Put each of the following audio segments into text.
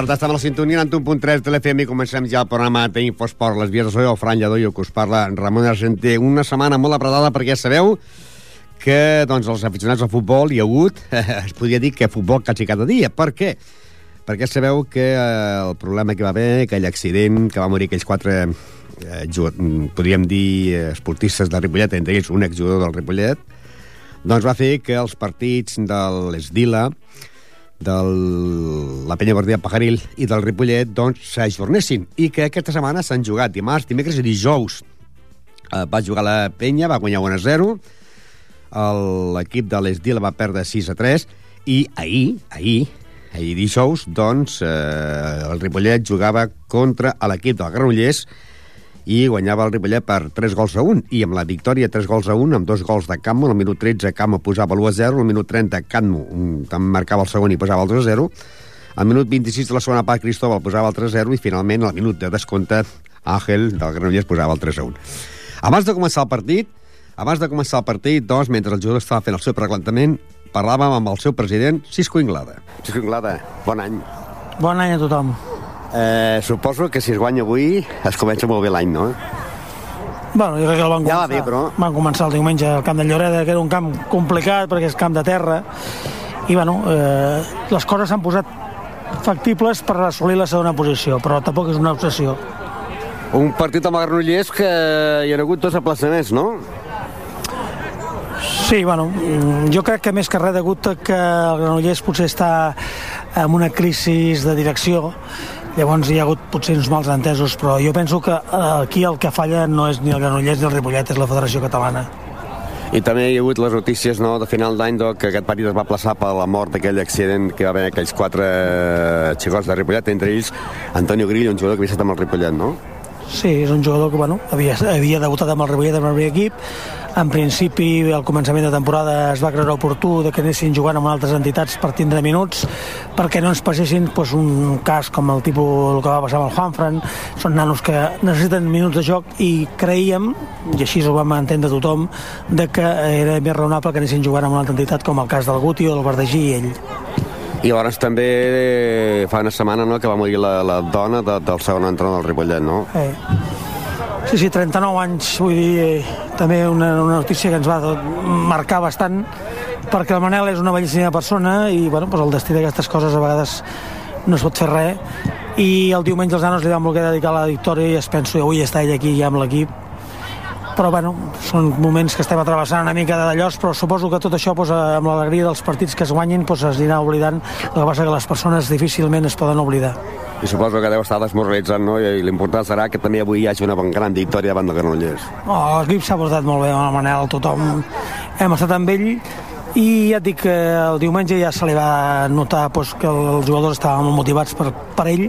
Tarda, estem a la sintonia en 1.3 de l'FM i comencem ja el programa d'Infosport, les vies de so, el Fran Lledó i el que us parla Ramon Argenter. Una setmana molt apretada perquè sabeu que doncs, els aficionats al futbol hi ha hagut, es podria dir que futbol quasi cada dia. Per què? Perquè sabeu que eh, el problema que va haver, aquell accident, que va morir aquells quatre, eh, podríem dir, eh, esportistes de Ripollet, entre ells un exjugador del Ripollet, doncs va fer que els partits de l'Esdila, de la penya Guardia Pajaril i del Ripollet doncs s'ajornessin i que aquesta setmana s'han jugat dimarts, dimecres i dijous. Eh, va jugar la penya, va guanyar 1 a 0 El- l'equip de l'Esdila va perdre 6 a 3 i ahir, ahir ahir dijous, doncs eh, el Ripollet jugava contra l'equip del Granollers i guanyava el Ripollet per 3 gols a 1 i amb la victòria 3 gols a 1 amb dos gols de Cammo, al minut 13 Cammo posava l'1 a 0, al minut 30 Cammo mm, també marcava el segon i posava el 2 a 0 al minut 26 de la segona part Cristóbal posava el 3 a 0 i finalment al minut de descompte Àngel del Granollers posava el 3 a 1 abans de començar el partit abans de començar el partit, doncs, mentre el jugador estava fent el seu preglantament, parlàvem amb el seu president, Cisco Inglada. Cisco Inglada, bon any. Bon any a tothom. Eh, suposo que si es guanya avui es comença molt bé l'any, no? Bueno, jo crec que el van Ja va començar, bé, però- van començar el diumenge al camp de Lloreda, que era un camp complicat perquè és camp de terra, i bueno, eh, les coses s'han posat factibles per assolir la segona posició, però tampoc és una obsessió. Un partit amb el Granollers que hi ha hagut dos aplaçaments, no? Sí, bueno, jo crec que més que res degut que el Granollers potser està en una crisi de direcció, llavors hi ha hagut potser uns mals entesos, però jo penso que eh, aquí el que falla no és ni el Granollers ni el Ripollet, és la Federació Catalana. I també hi ha hagut les notícies no, de final d'any que aquest partit es va plaçar per la mort d'aquell accident que va haver aquells quatre xicots de Ripollet, entre ells Antonio Grillo, un jugador que havia estat amb el Ripollet, no? Sí, és un jugador que bueno, havia, havia debutat amb el Ripollet amb el primer equip. En principi, al començament de temporada es va creure oportú de que anessin jugant amb altres entitats per tindre minuts, perquè no ens passessin doncs, un cas com el tipus el que va passar amb el Juanfran. Són nanos que necessiten minuts de joc i creíem, i així ho vam entendre tothom, de que era més raonable que anessin jugant amb una altra entitat com el cas del Guti o del Verdegí i ell. I llavors també eh, fa una setmana no, que va morir la, la dona de, del segon entrenador del Ripollet, no? Eh. Sí, sí, 39 anys, vull dir, eh, també una, una notícia que ens va marcar bastant, perquè el Manel és una bellíssima persona i bueno, doncs el destí d'aquestes coses a vegades no es pot fer res. I el diumenge els nanos li vam voler dedicar la victòria i es penso avui està ell aquí ja amb l'equip. Però bueno, són moments que estem atrevessant una mica de d'allòs, però suposo que tot això doncs, amb l'alegria dels partits que es guanyin doncs, es anirà oblidant. El que passa que les persones difícilment es poden oblidar. I suposo que deu estar desmoralitzant, no? I l'important serà que també avui hi hagi una gran victòria davant del Granollers. Oh, L'equip s'ha portat molt bé Manel, tothom hem estat amb ell i ja et dic que el diumenge ja se li va notar doncs, que els jugadors estaven molt motivats per, per ell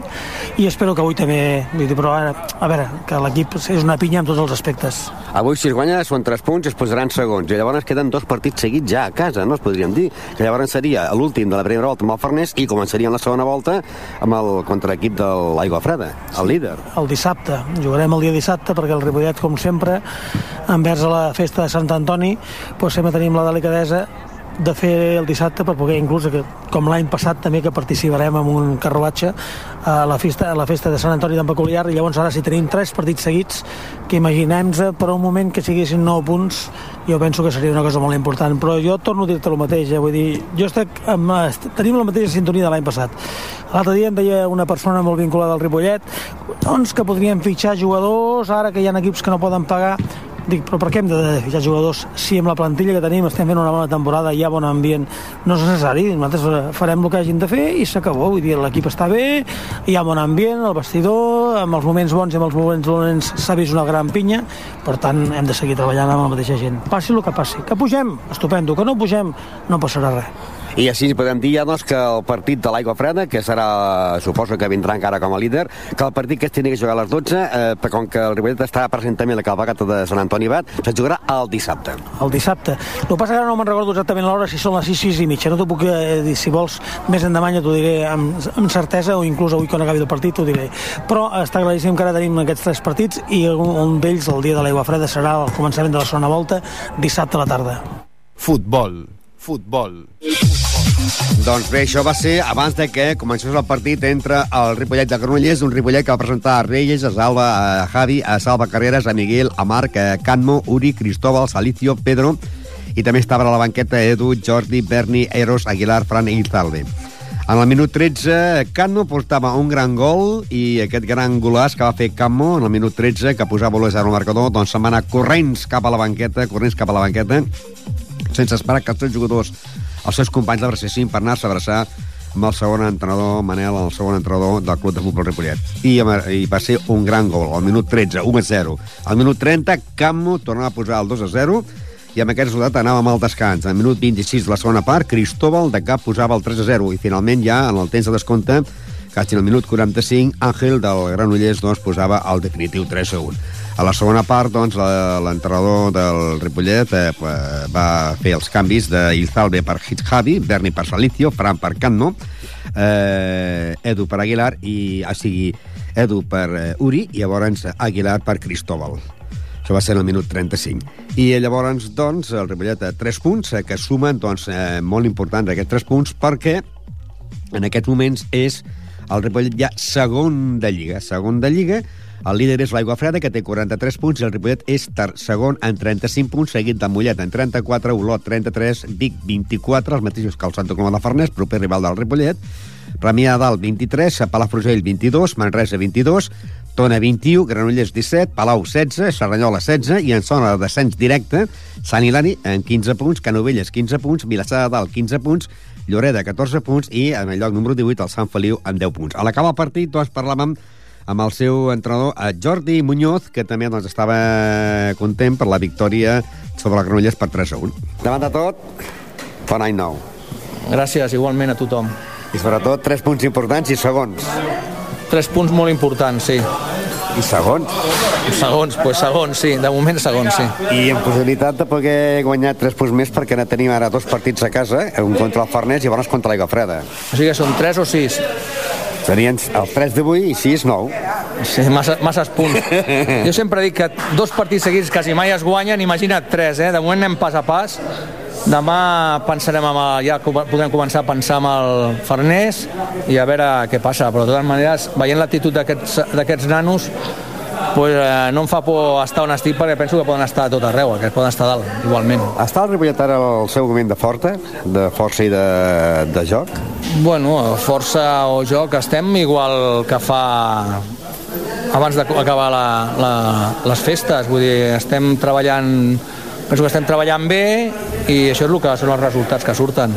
i espero que avui també vull dir, però ara, a veure, que l'equip és una pinya en tots els aspectes Avui, si es guanya, són 3 punts i es posaran segons. I llavors queden dos partits seguits ja a casa, no? Es podríem dir. Que llavors seria l'últim de la primera volta amb el Farners i començarien la segona volta amb el contra l'equip de l'Aigua Freda, el líder. el dissabte, jugarem el dia dissabte perquè el Ripollet, com sempre envers a la festa de Sant Antoni doncs sempre tenim la delicadesa de fer el dissabte per poder inclús, que, com l'any passat també que participarem en un carruatge a la festa, a la festa de Sant Antoni d'en Peculiar i llavors ara si tenim tres partits seguits que imaginem-nos per un moment que siguessin 9 punts jo penso que seria una cosa molt important però jo torno a dir-te el mateix eh? vull dir, jo estic amb, tenim la mateixa sintonia de l'any passat l'altre dia em deia una persona molt vinculada al Ripollet doncs que podríem fitxar jugadors ara que hi ha equips que no poden pagar Dic, però per què hem de fitxar jugadors si amb la plantilla que tenim estem fent una bona temporada, hi ha bon ambient? No és necessari, nosaltres farem el que hagin de fer i s'acabó, vull dir, l'equip està bé, hi ha bon ambient, el vestidor, amb els moments bons i amb els moments dolents s'ha vist una gran pinya, per tant hem de seguir treballant amb la mateixa gent. Passi el que passi. Que pugem? Estupendo. Que no pugem? No passarà res. I així podem dir ja doncs, que el partit de l'Aigua Freda, que serà, suposo que vindrà encara com a líder, que el partit que es tenia que jugar a les 12, eh, com que el Ripollet està present també a la calvagata de Sant Antoni Bat, se jugarà el dissabte. El dissabte. El que passa que no me'n recordo exactament l'hora, si són les 6, 6 i mitja. No t'ho puc eh, dir, si vols, més endavant ja t'ho diré amb, amb certesa, o inclús avui quan acabi el partit t'ho diré. Però està claríssim que ara tenim aquests tres partits i un, un d'ells, el dia de l'Aigua Freda, serà el començament de la segona volta, dissabte a la tarda. Futbol. Futbol. Doncs bé, això va ser abans de que comencés el partit entre el Ripollet de Granollers, un Ripollet que va presentar a Reyes, a Salva, a Javi, a Salva Carreras, a Miguel, a Marc, a Canmo, Uri, Cristóbal, Salicio, Pedro, i també estava a la banqueta Edu, Jordi, Berni, Eros, Aguilar, Fran i Zalbe. En el minut 13, Canmo portava un gran gol i aquest gran golàs que va fer Canmo en el minut 13, que posava l'1 al marcador, doncs se'n va anar corrents cap a la banqueta, corrents cap a la banqueta, sense esperar que els tres jugadors, els seus companys l'abracessin per anar-se a abraçar amb el segon entrenador, Manel, el segon entrenador del Club de Futbol Ripollet. I, I va ser un gran gol, al minut 13, 1 a 0. Al minut 30, Cammo tornava a posar el 2 a 0, i amb aquest resultat anàvem al descans. Al minut 26 de la segona part, Cristóbal de cap posava el 3 a 0, i finalment ja, en el temps de descompte, en el minut 45, Àngel del Granollers doncs, posava el definitiu 3 a 1. A la segona part, doncs, l'entrenador del Ripollet eh, va fer els canvis de Ilzalbe per Javi, Berni per Salicio, Fran per Canno, eh, Edu per Aguilar, i, o sigui, Edu per eh, Uri, i llavors Aguilar per Cristóbal. Això va ser en el minut 35. I llavors, doncs, el Ripollet a 3 punts, eh, que sumen, doncs, eh, molt importants aquests 3 punts, perquè en aquests moments és el Ripollet ja segon de Lliga. Segon de Lliga, el líder és l'Aigua Freda, que té 43 punts, i el Ripollet és segon en 35 punts, seguit de Mollet en 34, Olot 33, Vic 24, els mateixos que el Santa Coloma de Farners, proper rival del Ripollet, Premià Dalt 23, Palafrugell 22, Manresa 22, Tona 21, Granollers 17, Palau 16, Serranyola 16 i en zona de descens directe Sant Hilari en 15 punts, Canovelles 15 punts, Vilassar de Dalt 15 punts, Lloreda 14 punts i en el lloc número 18 el Sant Feliu amb 10 punts. A l'acabar el partit doncs parlàvem amb el seu entrenador, a Jordi Muñoz, que també doncs, estava content per la victòria sobre la Granollers per 3 a 1. Davant de tot, bon any nou. Gràcies, igualment a tothom. I sobretot, tres punts importants i segons. Tres punts molt importants, sí. I segons? Segons, pues segons, sí. De moment segons, sí. I amb possibilitat de poder guanyar tres punts més perquè ara tenim ara dos partits a casa, un contra el Farners i llavors contra l'Aigua Freda. O sigui que són tres o sis? Serien els 3 d'avui i 6, 9. Sí, massa, masses punts. Jo sempre dic que dos partits seguits quasi mai es guanyen, imagina't 3, eh? De moment anem pas a pas. Demà pensarem amb el, ja podrem començar a pensar amb el Farners i a veure què passa, però de totes maneres, veient l'actitud d'aquests nanos, pues, eh, no em fa por estar on estic perquè penso que poden estar a tot arreu, que poden estar dalt, igualment. Està el Ripollet ara al seu moment de forta, de força i de, de joc? Bueno, força o joc estem igual que fa abans d'acabar les festes, vull dir, estem treballant penso que estem treballant bé i això és el que són els resultats que surten.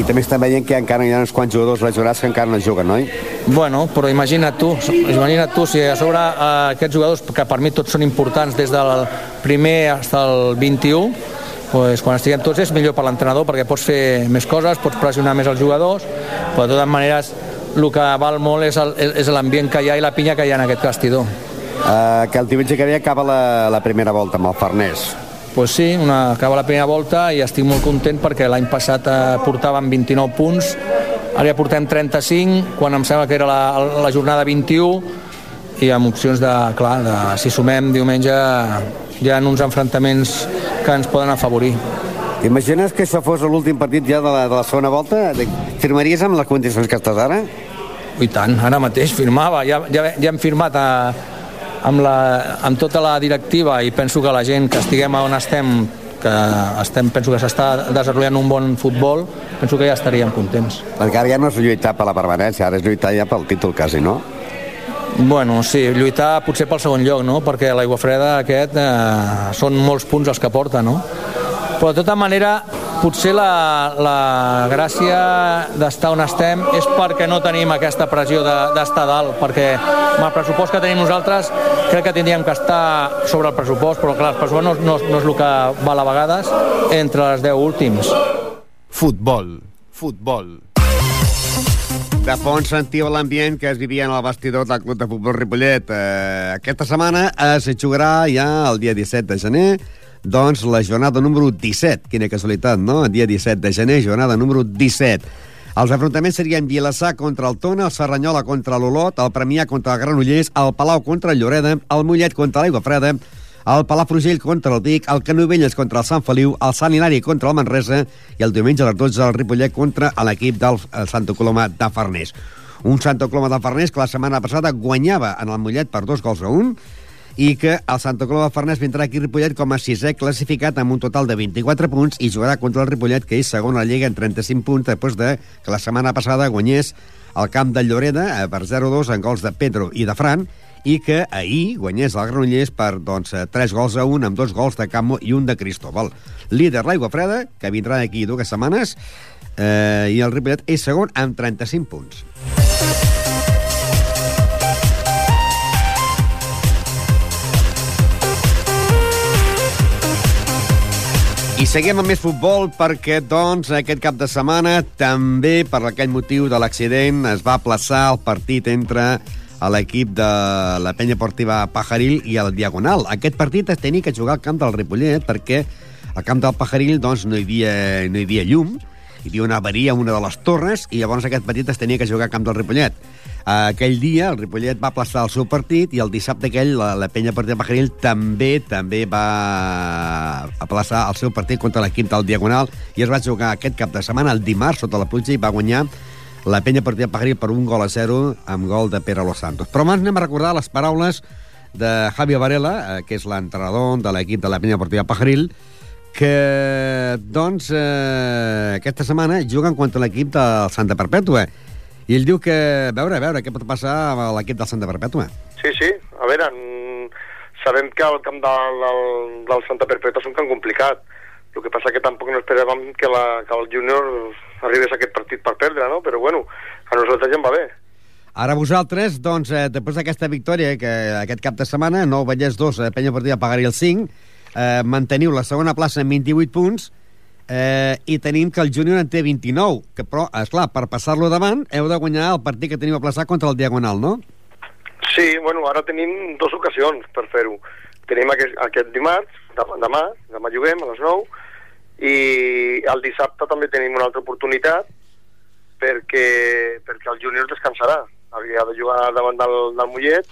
I també estem veient que encara hi ha uns quants jugadors lesionats que encara no juguen, oi? Bueno, però imagina't tu, imagina't tu si a sobre eh, aquests jugadors, que per mi tots són importants des del primer fins al 21, pues, quan estiguem tots és millor per l'entrenador perquè pots fer més coses, pots pressionar més els jugadors, però de totes maneres el que val molt és l'ambient que hi ha i la pinya que hi ha en aquest vestidor. Uh, que el diumenge que ve acaba la, la primera volta amb el Farners. Pues sí, una, acaba la primera volta i estic molt content perquè l'any passat eh, portàvem 29 punts, ara ja portem 35, quan em sembla que era la, la jornada 21, i amb opcions de, clar, de, si sumem diumenge hi ha uns enfrontaments que ens poden afavorir. T'imagines que això fos l'últim partit ja de la, de la segona volta? Firmaries amb les condicions que estàs ara? I tant, ara mateix firmava, ja, ja, ja hem firmat a, amb, la, amb tota la directiva i penso que la gent que estiguem on estem que estem, penso que s'està desenvolupant un bon futbol, penso que ja estaríem contents. Perquè ara ja no és lluitar per la permanència, ara és lluitar ja pel títol quasi, no? Bueno, sí, lluitar potser pel segon lloc, no? Perquè l'aigua freda aquest eh, són molts punts els que porta, no? Però de tota manera, potser la, la gràcia d'estar on estem és perquè no tenim aquesta pressió d'estar de, dalt, perquè amb el pressupost que tenim nosaltres crec que tindríem que estar sobre el pressupost, però clar, el pressupost no, no, no és el que val a vegades entre els 10 últims. Futbol, futbol. De fons sentiu l'ambient que es vivia en el vestidor del Club de Futbol Ripollet. Eh, aquesta setmana es jugarà ja el dia 17 de gener doncs la jornada número 17. Quina casualitat, no? Dia 17 de gener, jornada número 17. Els enfrontaments serien Vilassar contra el Tona, el Serranyola contra l'Olot, el Premià contra el Granollers, el Palau contra el Lloreda, el Mollet contra l'Aigua Freda, el Palafrugell contra el Vic, el Canovelles contra el Sant Feliu, el Sant Hilari contra el Manresa i el diumenge a les 12 el Ripollet contra l'equip del Santa Coloma de Farners. Un Santa Coloma de Farners que la setmana passada guanyava en el Mollet per dos gols a un, i que el Santa Coloma de Farners vindrà aquí a Ripollet com a sisè classificat amb un total de 24 punts i jugarà contra el Ripollet, que és segon a la Lliga en 35 punts, després de que la setmana passada guanyés el camp de Lloreda eh, per 0-2 en gols de Pedro i de Fran, i que ahir guanyés el Granollers per doncs, 3 eh, gols a 1 amb dos gols de Camo i un de Cristóbal. Líder l'Aigua Freda, que vindrà d'aquí dues setmanes, eh, i el Ripollet és segon amb 35 punts. I seguim amb més futbol perquè, doncs, aquest cap de setmana també per aquell motiu de l'accident es va plaçar el partit entre l'equip de la penya portiva Pajaril i el Diagonal. Aquest partit es tenia que jugar al camp del Ripollet perquè al camp del Pajaril doncs, no, hi havia, no hi havia llum, hi havia una avaria a una de les torres i llavors aquest partit es tenia que jugar al camp del Ripollet. Aquell dia el Ripollet va aplaçar el seu partit i el dissabte aquell la, la penya partida Pajaril també també va aplaçar el seu partit contra l'equip del Diagonal i es va jugar aquest cap de setmana, el dimarts, sota la pluja i va guanyar la penya partida Pajaril per un gol a zero amb gol de Pere Los Santos. Però abans anem a recordar les paraules de Javi Varela, eh, que és l'entrenador de l'equip de la penya partida Pajaril, que, doncs, eh, aquesta setmana juguen contra l'equip del Santa Perpètua i ell diu que, a veure, a veure, què pot passar amb l'equip del Santa Perpètua? Sí, sí, a veure, sabem que el camp del, del, del Santa Perpètua és un camp complicat. El que passa que tampoc no esperàvem que, la, que el júnior arribés a aquest partit per perdre, no? Però bueno, a nosaltres ja em va bé. Ara vosaltres, doncs, eh, després d'aquesta victòria que aquest cap de setmana, Nou Vallès 2, eh, Penya Partida pagaria el 5, eh, manteniu la segona plaça amb 28 punts, eh, i tenim que el júnior en té 29, que però, és clar, per passar-lo davant heu de guanyar el partit que teniu a plaçar contra el Diagonal, no? Sí, bueno, ara tenim dues ocasions per fer-ho. Tenim aquest, aquest dimarts, demà, demà juguem a les 9, i el dissabte també tenim una altra oportunitat perquè, perquè el júnior descansarà. Havia de jugar davant del, del Mollet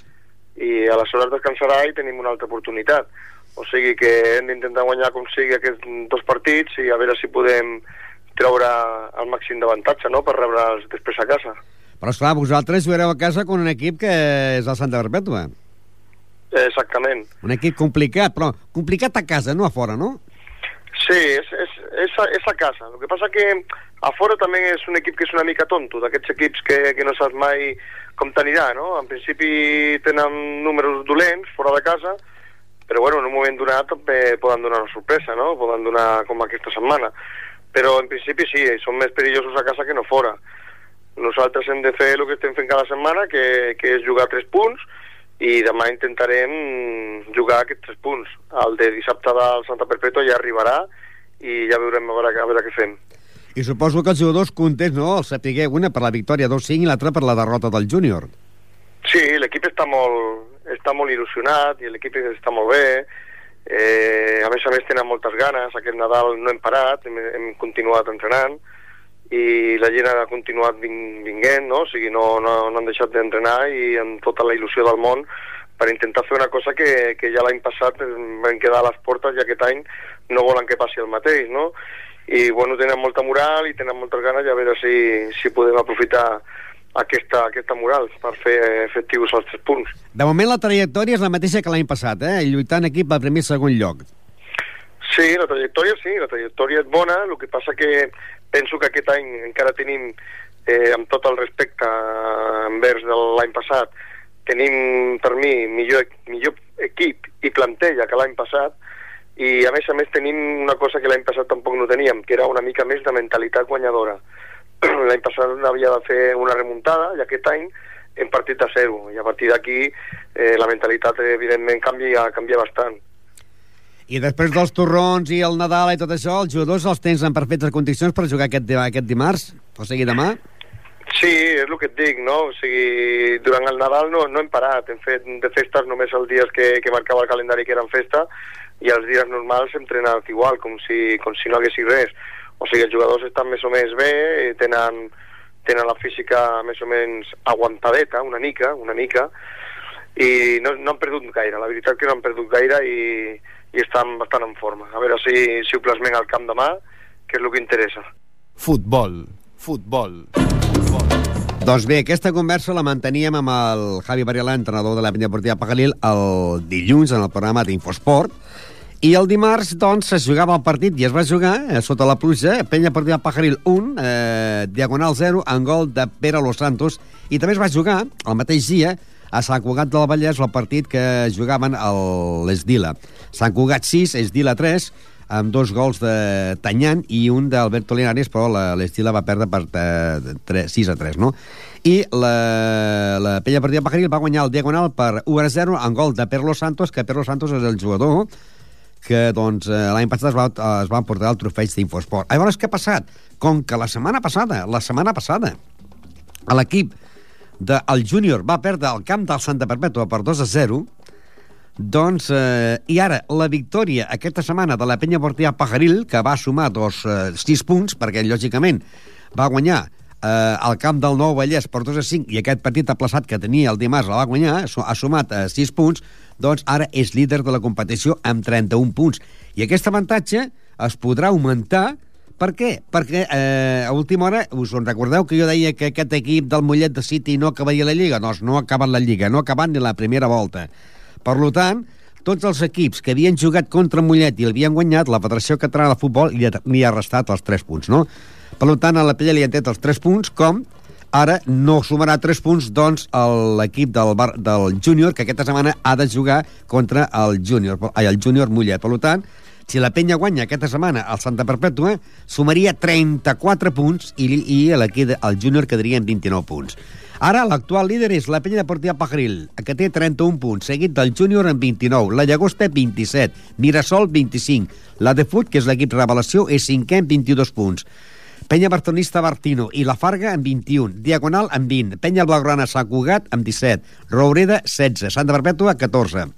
i aleshores descansarà i tenim una altra oportunitat o sigui que hem d'intentar guanyar com sigui aquests dos partits i a veure si podem treure el màxim d'avantatge no? per rebre'ls després a casa. Però esclar, vosaltres jugareu a casa con un equip que és el Santa Perpètua. Exactament. Un equip complicat, però complicat a casa, no a fora, no? Sí, és, és, és, a, és a casa. El que passa que a fora també és un equip que és una mica tonto, d'aquests equips que, que no saps mai com t'anirà, no? En principi tenen números dolents fora de casa, però bueno, en un moment donat també poden donar una sorpresa, no? Poden donar com aquesta setmana. Però en principi sí, són més perillosos a casa que no fora. Nosaltres hem de fer el que estem fent cada setmana, que, que és jugar tres punts, i demà intentarem jugar aquests tres punts. El de dissabte del Santa Perpètua ja arribarà i ja veurem a veure, a veure què fem. I suposo que els jugadors contents, no? El sapiguer una per la victòria 2-5 i l'altra per la derrota del júnior. Sí, l'equip està molt, està molt il·lusionat i l'equip està molt bé. Eh, a més a més tenen moltes ganes. Aquest Nadal no hem parat, hem, hem continuat entrenant i la gent ha continuat vin vinguent, no? o sigui, no, no, no han deixat d'entrenar i amb tota la il·lusió del món per intentar fer una cosa que, que ja l'any passat vam quedar a les portes i aquest any no volen que passi el mateix, no? I, bueno, tenen molta moral i tenen moltes ganes i a veure si, si podem aprofitar aquesta, aquesta moral per fer efectius els tres punts. De moment la trajectòria és la mateixa que l'any passat, eh? lluitant equip al primer i segon lloc. Sí, la trajectòria sí, la trajectòria és bona, el que passa que penso que aquest any encara tenim, eh, amb tot el respecte envers de l'any passat, tenim per mi millor, millor equip i plantella que l'any passat i a més a més tenim una cosa que l'any passat tampoc no teníem, que era una mica més de mentalitat guanyadora. l'any passat havia de fer una remuntada i aquest any hem partit a zero i a partir d'aquí eh, la mentalitat evidentment canvia, canvia bastant. I després dels torrons i el Nadal i tot això, els jugadors els tens en perfectes condicions per jugar aquest, aquest dimarts? O sigui, demà? Sí, és el que et dic, no? O sigui, durant el Nadal no, no hem parat, hem fet de festes només els dies que, que marcava el calendari que eren festa i els dies normals hem entrenat igual, com si, com si no haguessi res. O sigui, els jugadors estan més o menys bé, tenen, tenen la física més o menys aguantadeta, una mica, una mica, i no, no han perdut gaire, la veritat que no han perdut gaire i, i estan bastant en forma. A veure si, si ho plasmen al camp demà, que és el que interessa. Futbol, futbol. Doncs bé, aquesta conversa la manteníem amb el Javi Varela, entrenador de la Penya Portiva Pagalil, el dilluns en el programa d'Infosport, i el dimarts, doncs, es jugava el partit i es va jugar eh, sota la pluja, Penya Portiva Pajaril 1, eh, Diagonal 0, en gol de Pere Los Santos, i també es va jugar el mateix dia a Sant Cugat del Vallès el partit que jugaven l'Esdila. Sant Cugat 6, Esdila 3, amb dos gols de Tanyan i un d'Alberto Linares, però l'Estila va perdre per eh, 3, 6 a 3, no? I la, la Pella Partida Pajaril va guanyar el Diagonal per 1 a 0 en gol de Perlo Santos, que Perlo Santos és el jugador que doncs, eh, l'any passat es va, es va portar el trofeig d'Infosport. Llavors, què ha passat? Com que la setmana passada, la setmana passada, l'equip del júnior va perdre el camp del Santa Perpètua per 2 a 0, doncs, eh, i ara, la victòria aquesta setmana de la penya Portia Pajaril, que va sumar dos, eh, sis punts, perquè, lògicament, va guanyar eh, al camp del Nou Vallès per 2 a 5, i aquest partit aplaçat que tenia el dimarts la va guanyar, ha sumat eh, 6 punts, doncs ara és líder de la competició amb 31 punts. I aquest avantatge es podrà augmentar per què? Perquè eh, a última hora, us en recordeu que jo deia que aquest equip del Mollet de City no acabaria la Lliga? Doncs no ha acabat la Lliga, no ha acabat ni la primera volta. Per tant, tots els equips que havien jugat contra Mollet i l'havien guanyat, la Federació Catalana de Futbol li ha, li ha restat els 3 punts, no? Per tant, a la Pella li han tret els 3 punts, com ara no sumarà 3 punts, doncs, l'equip del, bar, del júnior, que aquesta setmana ha de jugar contra el júnior, ai, el júnior Mollet. Per tant, si la penya guanya aquesta setmana al Santa Perpètua, sumaria 34 punts i, i l'equip del júnior quedaria en 29 punts. Ara l'actual líder és la penya deportiva Pajaril, que té 31 punts, seguit del júnior amb 29, la Llagosta 27, Mirasol 25, la de Fut, que és l'equip revelació, és cinquè amb 22 punts. Penya Bartonista Bartino i la Farga amb 21, Diagonal amb 20, Penya Blaugrana Sant Cugat amb 17, Roureda 16, Santa Perpètua 14,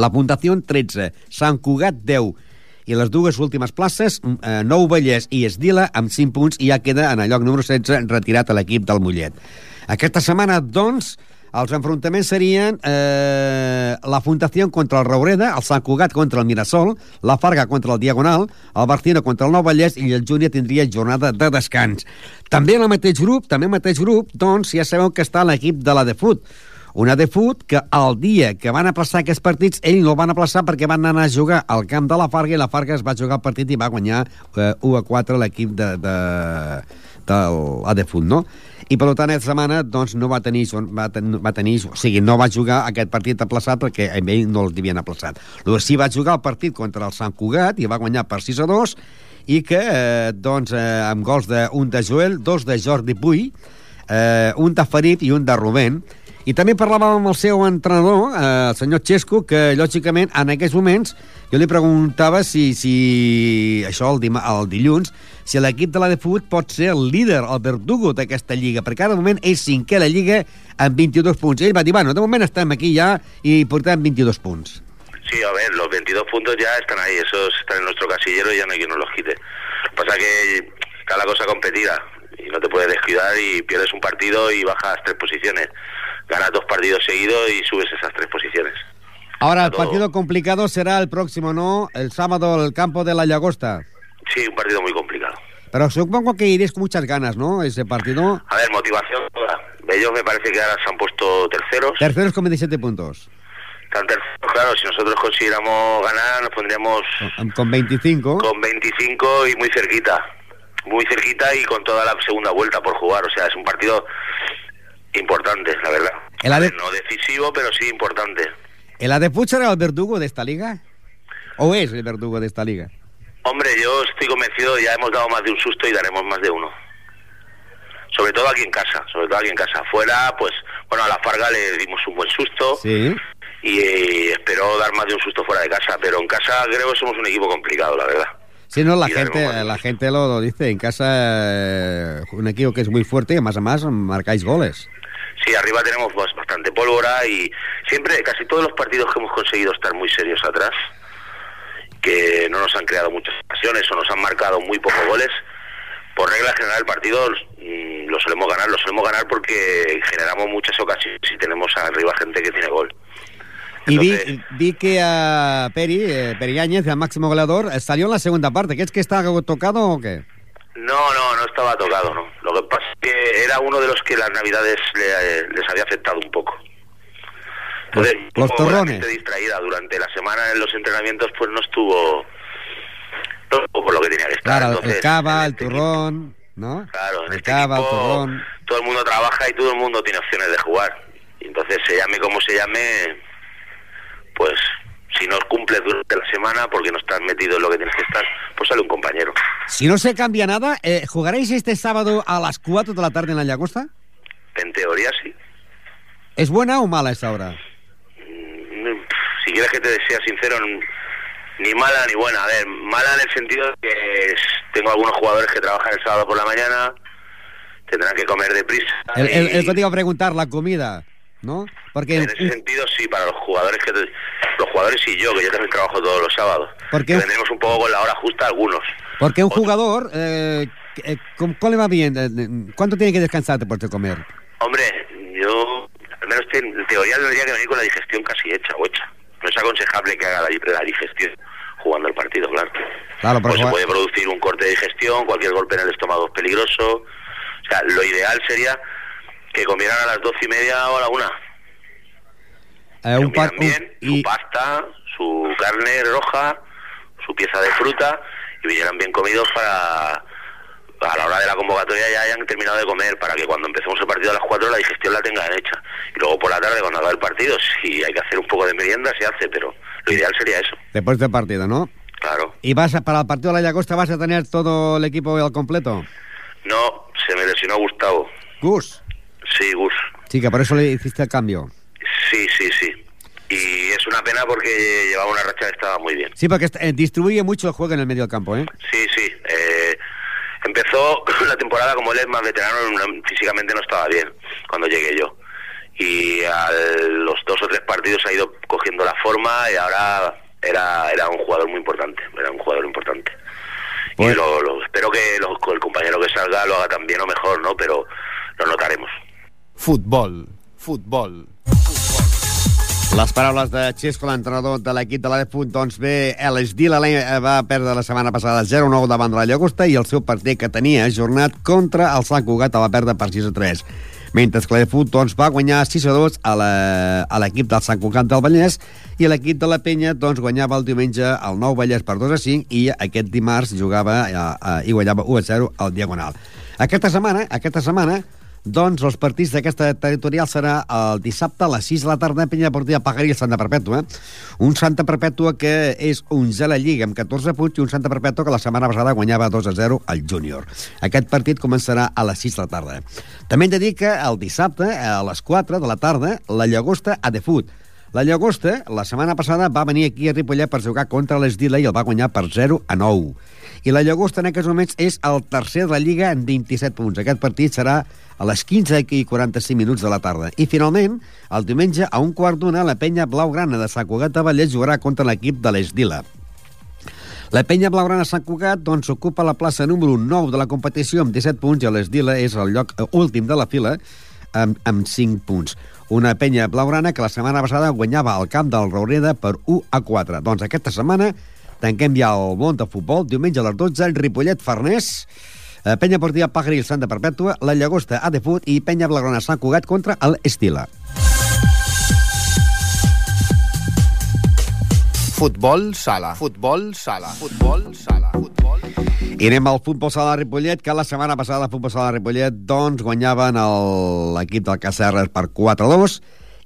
la Puntació 13, Sant Cugat 10, i les dues últimes places, eh, Nou Vallès i Esdila, amb 5 punts, i ja queda en el lloc número 16 retirat a l'equip del Mollet. Aquesta setmana, doncs, els enfrontaments serien eh, la Fundació contra el Raureda, el Sant Cugat contra el Mirasol, la Farga contra el Diagonal, el Bartino contra el Nou Vallès i el Júnior tindria jornada de descans. També en el mateix grup, també en el mateix grup, doncs ja sabeu que està l'equip de la de Fut, una de Fut que el dia que van aplaçar aquests partits, ell no el van aplaçar perquè van anar a jugar al camp de la Farga i la Farga es va jugar el partit i va guanyar eh, 1 a 4 l'equip de, de, del Adefut, no? I per tant aquesta setmana doncs, no va tenir, va, ten, va tenir, o sigui, no va jugar aquest partit aplaçat perquè a ell no els havien aplaçat. El sí va jugar el partit contra el Sant Cugat i va guanyar per 6 a 2 i que, eh, doncs, eh, amb gols d'un de Joel, dos de Jordi Puy, eh, un de Ferit i un de Rubén, i també parlàvem amb el seu entrenador, eh, el senyor Xesco, que lògicament en aquests moments jo li preguntava si, si això el, dima, el dilluns, si l'equip de la de Fut pot ser el líder, el verdugo d'aquesta lliga, perquè cada moment és cinquè la lliga amb 22 punts. Ell va dir, bueno, de moment estem aquí ja i portem 22 punts. Sí, a ver, los 22 puntos ya están ahí, esos están en nuestro casillero y ya no hay quien nos los quite. Pasa que está la cosa competida y no te puedes descuidar y pierdes un partido y bajas tres posiciones. Ganas dos partidos seguidos y subes esas tres posiciones. Ahora, el partido complicado será el próximo, ¿no? El sábado, el campo de la Llagosta. Sí, un partido muy complicado. Pero supongo que iréis con muchas ganas, ¿no? Ese partido. A ver, motivación toda. Ellos me parece que ahora se han puesto terceros. Terceros con 27 puntos. Están terceros, claro, si nosotros consiguiéramos ganar nos pondríamos Con- Con 25. con 25 y muy cerquita. Muy cerquita y con toda la segunda vuelta por jugar. O sea, es un partido importante, la verdad. El no decisivo, pero sí importante. ¿El Adeput será el verdugo de esta liga? ¿O es el verdugo de esta liga? Hombre, yo estoy convencido, ya hemos dado más de un susto y daremos más de uno. Sobre todo aquí en casa, sobre todo aquí en casa. Fuera, pues, bueno, a la Farga le dimos un buen susto Sí. y eh, espero dar más de un susto fuera de casa. Pero en casa creo que somos un equipo complicado, la verdad. Sí, no, la Y gente, la gente lo, lo dice. En casa, eh, un equipo que es muy fuerte y más a más marcáis goles. Sí, arriba tenemos bas- bastante pólvora y siempre, casi todos los partidos que hemos conseguido estar muy serios atrás, que no nos han creado muchas ocasiones o nos han marcado muy pocos goles, por regla general el partido mm, lo solemos ganar, lo solemos ganar porque generamos muchas ocasiones y tenemos arriba gente que tiene gol. Y vi, vi que a Peri, eh, Peri Áñez, el máximo goleador, salió en la segunda parte. ¿Qué es que está tocado o qué? No, no, no estaba tocado, ¿no? Lo que pasa es que era uno de los que las navidades le- les había afectado un poco. Los- Entonces, los la torrones. distraída durante la semana en los entrenamientos, pues no estuvo, estuvo por lo que tenía que estar. Claro, Entonces, el cava, el este turrón, ¿no? Claro, en el este cava, el equipo turrón. todo el mundo trabaja y todo el mundo tiene opciones de jugar. Entonces, se llame como se llame, pues si no cumples durante la semana porque no estás metido en lo que tienes que estar, pues sale un compañero. Si no se cambia nada, eh, ¿jugaréis este sábado a las 4 de la tarde en la Llagosta? En teoría sí. ¿Es buena o mala esta hora? Mm, Si quieres que te sea sincero, ni mala ni buena. A ver, mala en el sentido de que tengo algunos jugadores que trabajan el sábado por la mañana, tendrán que comer deprisa. El, el, y- el que te iba a preguntar, la comida, ¿no? Porque En ese sentido, sí, para los jugadores que te- los jugadores y yo, que yo también trabajo todos los sábados. ¿Por qué? Que vendremos un poco con la hora justa algunos. Porque un jugador, eh, eh, ¿cómo- ¿cuál le va bien? Eh, eh, ¿Cuánto tiene que descansar después de comer? Hombre, yo al menos en teoría tendría que venir con la digestión casi hecha o hecha. No es aconsejable que haga la, la digestión jugando el partido, claro. Claro, pero pues se puede producir un corte de digestión, cualquier golpe en el estómago es peligroso. O sea, lo ideal sería que comieran a las doce y media o a la una. Eh, un y, su pasta, su carne roja, su pieza de fruta y vinieran bien comidos para a la hora de la convocatoria ya hayan terminado de comer para que cuando empecemos el partido a las 4 la digestión la tengan hecha. Y luego por la tarde cuando haga el partido, si hay que hacer un poco de merienda, se hace, pero lo ideal sería eso, después del partido, ¿no? claro. ¿Y vas a- para el partido de la Llagosta vas a tener todo el equipo al completo? No, se me lesionó Gustavo. Gus. Sí, Gus. Sí, que por eso le hiciste el cambio. Sí, sí, sí. Y es una pena porque llevaba una racha que estaba muy bien. Sí, porque eh, distribuye mucho el juego en el medio del campo, ¿eh? Sí, sí. eh, empezó la temporada como él es más veterano, no- físicamente no estaba bien cuando llegué yo. Y a los dos o tres partidos ha ido cogiendo la forma y ahora era, era un jugador muy importante. Era un jugador importante. Pues- Y lo, lo- espero que lo- el compañero que salga lo haga también o mejor, ¿no? Pero lo notaremos. Futbol, futbol. Les paraules de Xesco, l'entrenador de l'equip de l'Adefunt, doncs bé, l'Esdila va perdre la setmana passada 0-9 davant de la Llagosta i el seu partit que tenia ajornat contra el Sant Cugat el va perdre per 6-3. Mentre que l'Adefunt doncs, va guanyar 6-2 a la- a l'equip del Sant Cugat del Vallès i l'equip de la Penya doncs, guanyava el diumenge el Nou Vallès per 2-5 i aquest dimarts jugava a, a, i guanyava 1-0 al Diagonal. Aquesta setmana, aquesta setmana doncs els partits d'aquesta territorial serà el dissabte a les 6 de la tarda Penya Deportiva Pagarí i Santa Perpètua. Un Santa Perpètua que és un a la Lliga amb 14 punts i un Santa Perpètua que la setmana passada guanyava 2 a 0 al júnior. Aquest partit començarà a les 6 de la tarda. També hem de dir que el dissabte a les 4 de la tarda la Llagosta a de Fut. La Llagosta, la setmana passada, va venir aquí a Ripollet per jugar contra l'Esdila i el va guanyar per 0 a 9. I la Llagosta en aquests moments és el tercer de la Lliga amb 27 punts. Aquest partit serà a les 15 i 45 minuts de la tarda. I finalment, el diumenge, a un quart d'una, la penya blaugrana de Sant Cugat de Vallès jugarà contra l'equip de l'Esdila. La penya blaugrana Sant Cugat doncs, ocupa la plaça número 9 de la competició amb 17 punts i l'Esdila és el lloc últim de la fila amb, amb 5 punts. Una penya blaugrana que la setmana passada guanyava al camp del Raureda per 1 a 4. Doncs aquesta setmana tanquem ja el món de futbol. Diumenge a les 12, Ripollet Farners, eh, Penya Portiva Pagaril Santa Perpètua, la Llagosta a Defut i Penya Blaugrana Sant Cugat contra el Estila. Futbol sala. Futbol sala. Futbol sala. I anem al futbol sala de Ripollet, que la setmana passada el futbol sala de Ripollet doncs, guanyaven l'equip del Cacerres per 4-2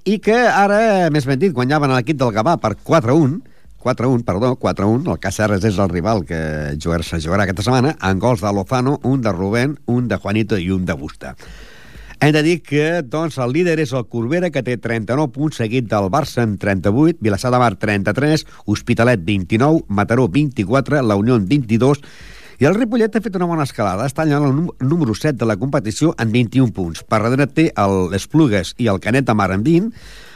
i que ara, més ben dit, guanyaven l'equip del Gavà per 4-1 4-1, perdó, 4-1. El Cacerres és el rival que jugar, se jugarà aquesta setmana, amb gols de Lozano, un de Rubén, un de Juanito i un de Busta. Hem de dir que doncs, el líder és el Corbera, que té 39 punts, seguit del Barça amb 38, Vilassar de Mar 33, Hospitalet 29, Mataró 24, la Unió 22, i el Ripollet ha fet una bona escalada, està allà el nú- número 7 de la competició amb 21 punts. Per darrere té el l'Esplugues i el Canet de Mar amb 20,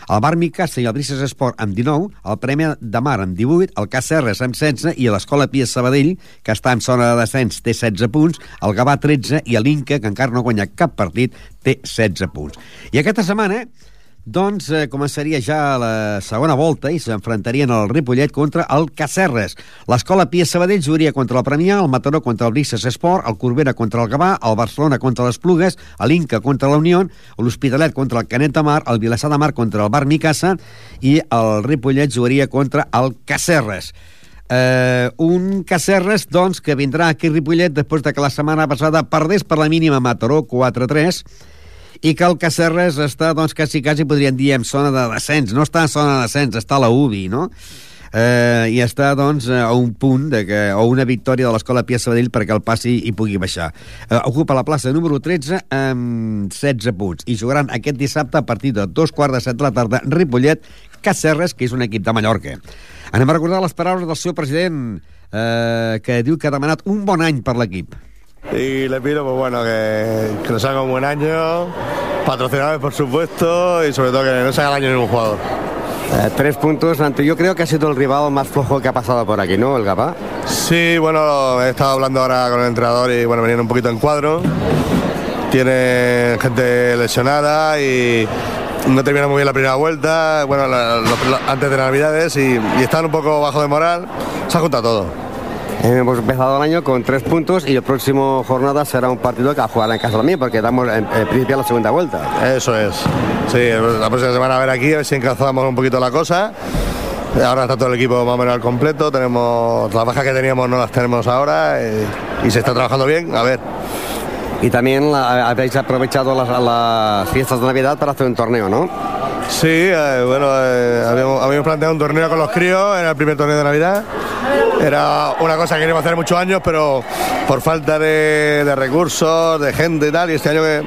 el Bar Micasa i el Brises Esport amb 19, el Premi de Mar amb 18, el Cacerres amb 16 i l'Escola Pia Sabadell, que està en zona de descens, té 16 punts, el Gavà 13 i l'Inca, que encara no ha guanyat cap partit, té 16 punts. I aquesta setmana doncs eh, començaria ja la segona volta i s'enfrontarien el Ripollet contra el Cacerres. L'Escola Pia Sabadell jugaria contra el Premià, el Mataró contra el Brises Esport, el Corbera contra el Gavà, el Barcelona contra les Plugues, l'Inca contra la Unió, l'Hospitalet contra el Canet de Mar, el Vilassar de Mar contra el Bar Micasa i el Ripollet jugaria contra el Cacerres. Eh, un Cacerres, doncs, que vindrà aquí a Ripollet després de que la setmana passada perdés per la mínima Mataró 4-3 i que el Cacerres està, doncs, quasi, quasi podríem dir en zona de descens. No està en zona de descens, està a la UBI, no? Eh, i està, doncs, a un punt de que, o una victòria de l'Escola Pia Sabadell perquè el passi i pugui baixar. Eh, ocupa la plaça número 13 amb 16 punts i jugaran aquest dissabte a partir de dos quarts de set de la tarda Ripollet, Cacerres, que és un equip de Mallorca. Anem a recordar les paraules del seu president eh, que diu que ha demanat un bon any per l'equip. Y le pido, pues bueno, que, que nos haga un buen año, patrocinadores por supuesto, y sobre todo que no se haga el año ningún jugador. Eh, tres puntos ante, yo creo que ha sido el rival más flojo que ha pasado por aquí, ¿no? El Gabá. Sí, bueno, he estado hablando ahora con el entrenador y bueno, venían un poquito en cuadro. Tiene gente lesionada y no termina muy bien la primera vuelta, bueno, la- antes de Navidades y, y están un poco bajo de moral. Se ha juntado todo. Hemos empezado el año con tres puntos y el próximo jornada será un partido que a jugar en casa también, porque damos en, en principio la segunda vuelta. Eso es. Sí, la próxima semana a ver aquí, a ver si encazamos un poquito la cosa. Ahora está todo el equipo más o menos al completo. Tenemos las bajas que teníamos, no las tenemos ahora eh, y se está trabajando bien. A ver. Y también la- habéis aprovechado las, las fiestas de Navidad para hacer un torneo, ¿no? Sí, eh, bueno, eh, habíamos, habíamos planteado un torneo con los críos, era el primer torneo de Navidad. Era una cosa que queríamos hacer muchos años, pero por falta de, de recursos, de gente y tal, y este año que,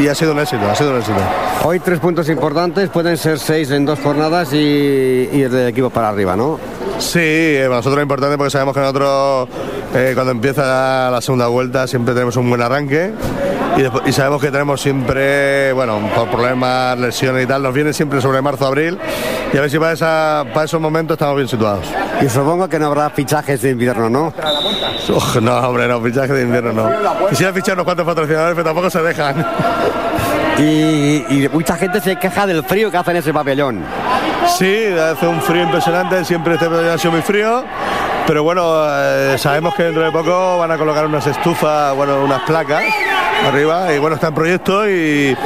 y ha sido un éxito, ha sido un éxito. Hoy tres puntos importantes, pueden ser seis en dos jornadas y ir del equipo para arriba, ¿no? Sí, eh, para nosotros es importante porque sabemos que nosotros eh, cuando empieza la segunda vuelta siempre tenemos un buen arranque y, después- y sabemos que tenemos siempre, bueno, por problemas, lesiones y tal, nos viene siempre sobre marzo, abril y a ver si para, esa, para esos momentos estamos bien situados. Y supongo que no habrá fichajes de invierno, ¿no? Uf, no, hombre, no, fichaje de invierno no. Quisiera fichar unos cuantos patrocinadores, pero tampoco se dejan. Y, y mucha gente se queja del frío que hace en ese pabellón. Sí, hace un frío impresionante, siempre este verano ha sido muy frío, pero bueno, eh, sabemos que dentro de poco van a colocar unas estufas, bueno, unas placas arriba, y bueno, está en proyecto y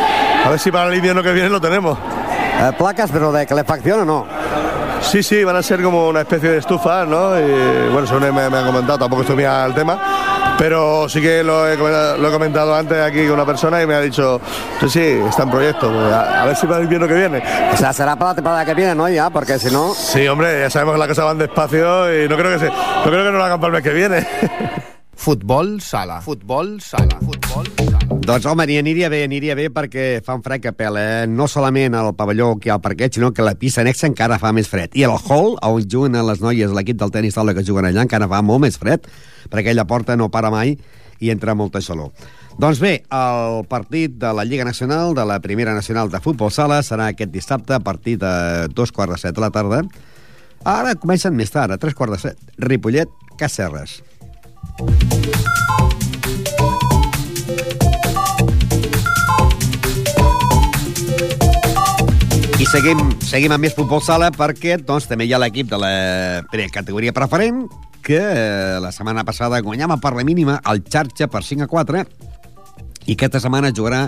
a ver si para el invierno que viene lo tenemos. Eh, placas, pero de calefacción o no. Sí, sí, van a ser como una especie de estufas, ¿no? Y bueno, según me, me han comentado, tampoco estoy muy al tema, pero sí que lo he, comentado- lo he comentado antes aquí con una persona y me ha dicho, sí, sí, está en proyecto, pues, a, a ver si para el invierno que viene. O sea, será para la temporada que viene, ¿no? Ya, porque si no... Sí, hombre, ya sabemos que las cosas van despacio y no creo que se, no creo que no lo hagan para el mes que viene. Futbol sala. Futbol sala. Futbol sala. Doncs home, ni aniria bé, aniria bé perquè fa un fred que pela, eh? no solament al pavelló que hi ha al parquet, sinó que la pista anexa encara fa més fred. I el hall, on juguen les noies, l'equip del tenis taula que juguen allà, encara fa molt més fred, perquè aquella porta no para mai i entra molta xalor. Doncs bé, el partit de la Lliga Nacional, de la Primera Nacional de Futbol Sala, serà aquest dissabte a partir de dos quarts de set de la tarda. Ara comencen més tard, a tres quarts de set. Ripollet, Cacerres. I seguim, seguim amb més futbol sala perquè doncs, també hi ha l'equip de la categoria preferent que eh, la setmana passada guanyava per la mínima el xarxa per 5 a 4 i aquesta setmana jugarà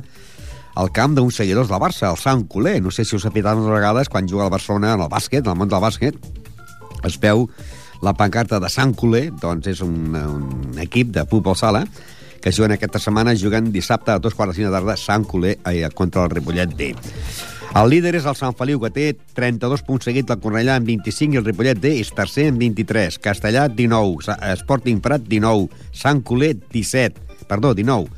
al camp d'uns seguidors del Barça, el Sant Culer. No sé si us ha pitat unes vegades quan juga al Barcelona en el bàsquet, en el món del bàsquet, es veu la pancarta de Sant Culer, doncs és un, un equip de futbol sala que juguen aquesta setmana, juguen dissabte a dos quarts de cinc de tarda Sant Culer eh, contra el Ripollet B. El líder és el Sant Feliu, que té 32 punts seguits, el Cornellà amb 25 i el Ripollet D és tercer amb 23. Castellà, 19. Sa- Sporting Prat, 19. Sant Culer, 17. Perdó, 19.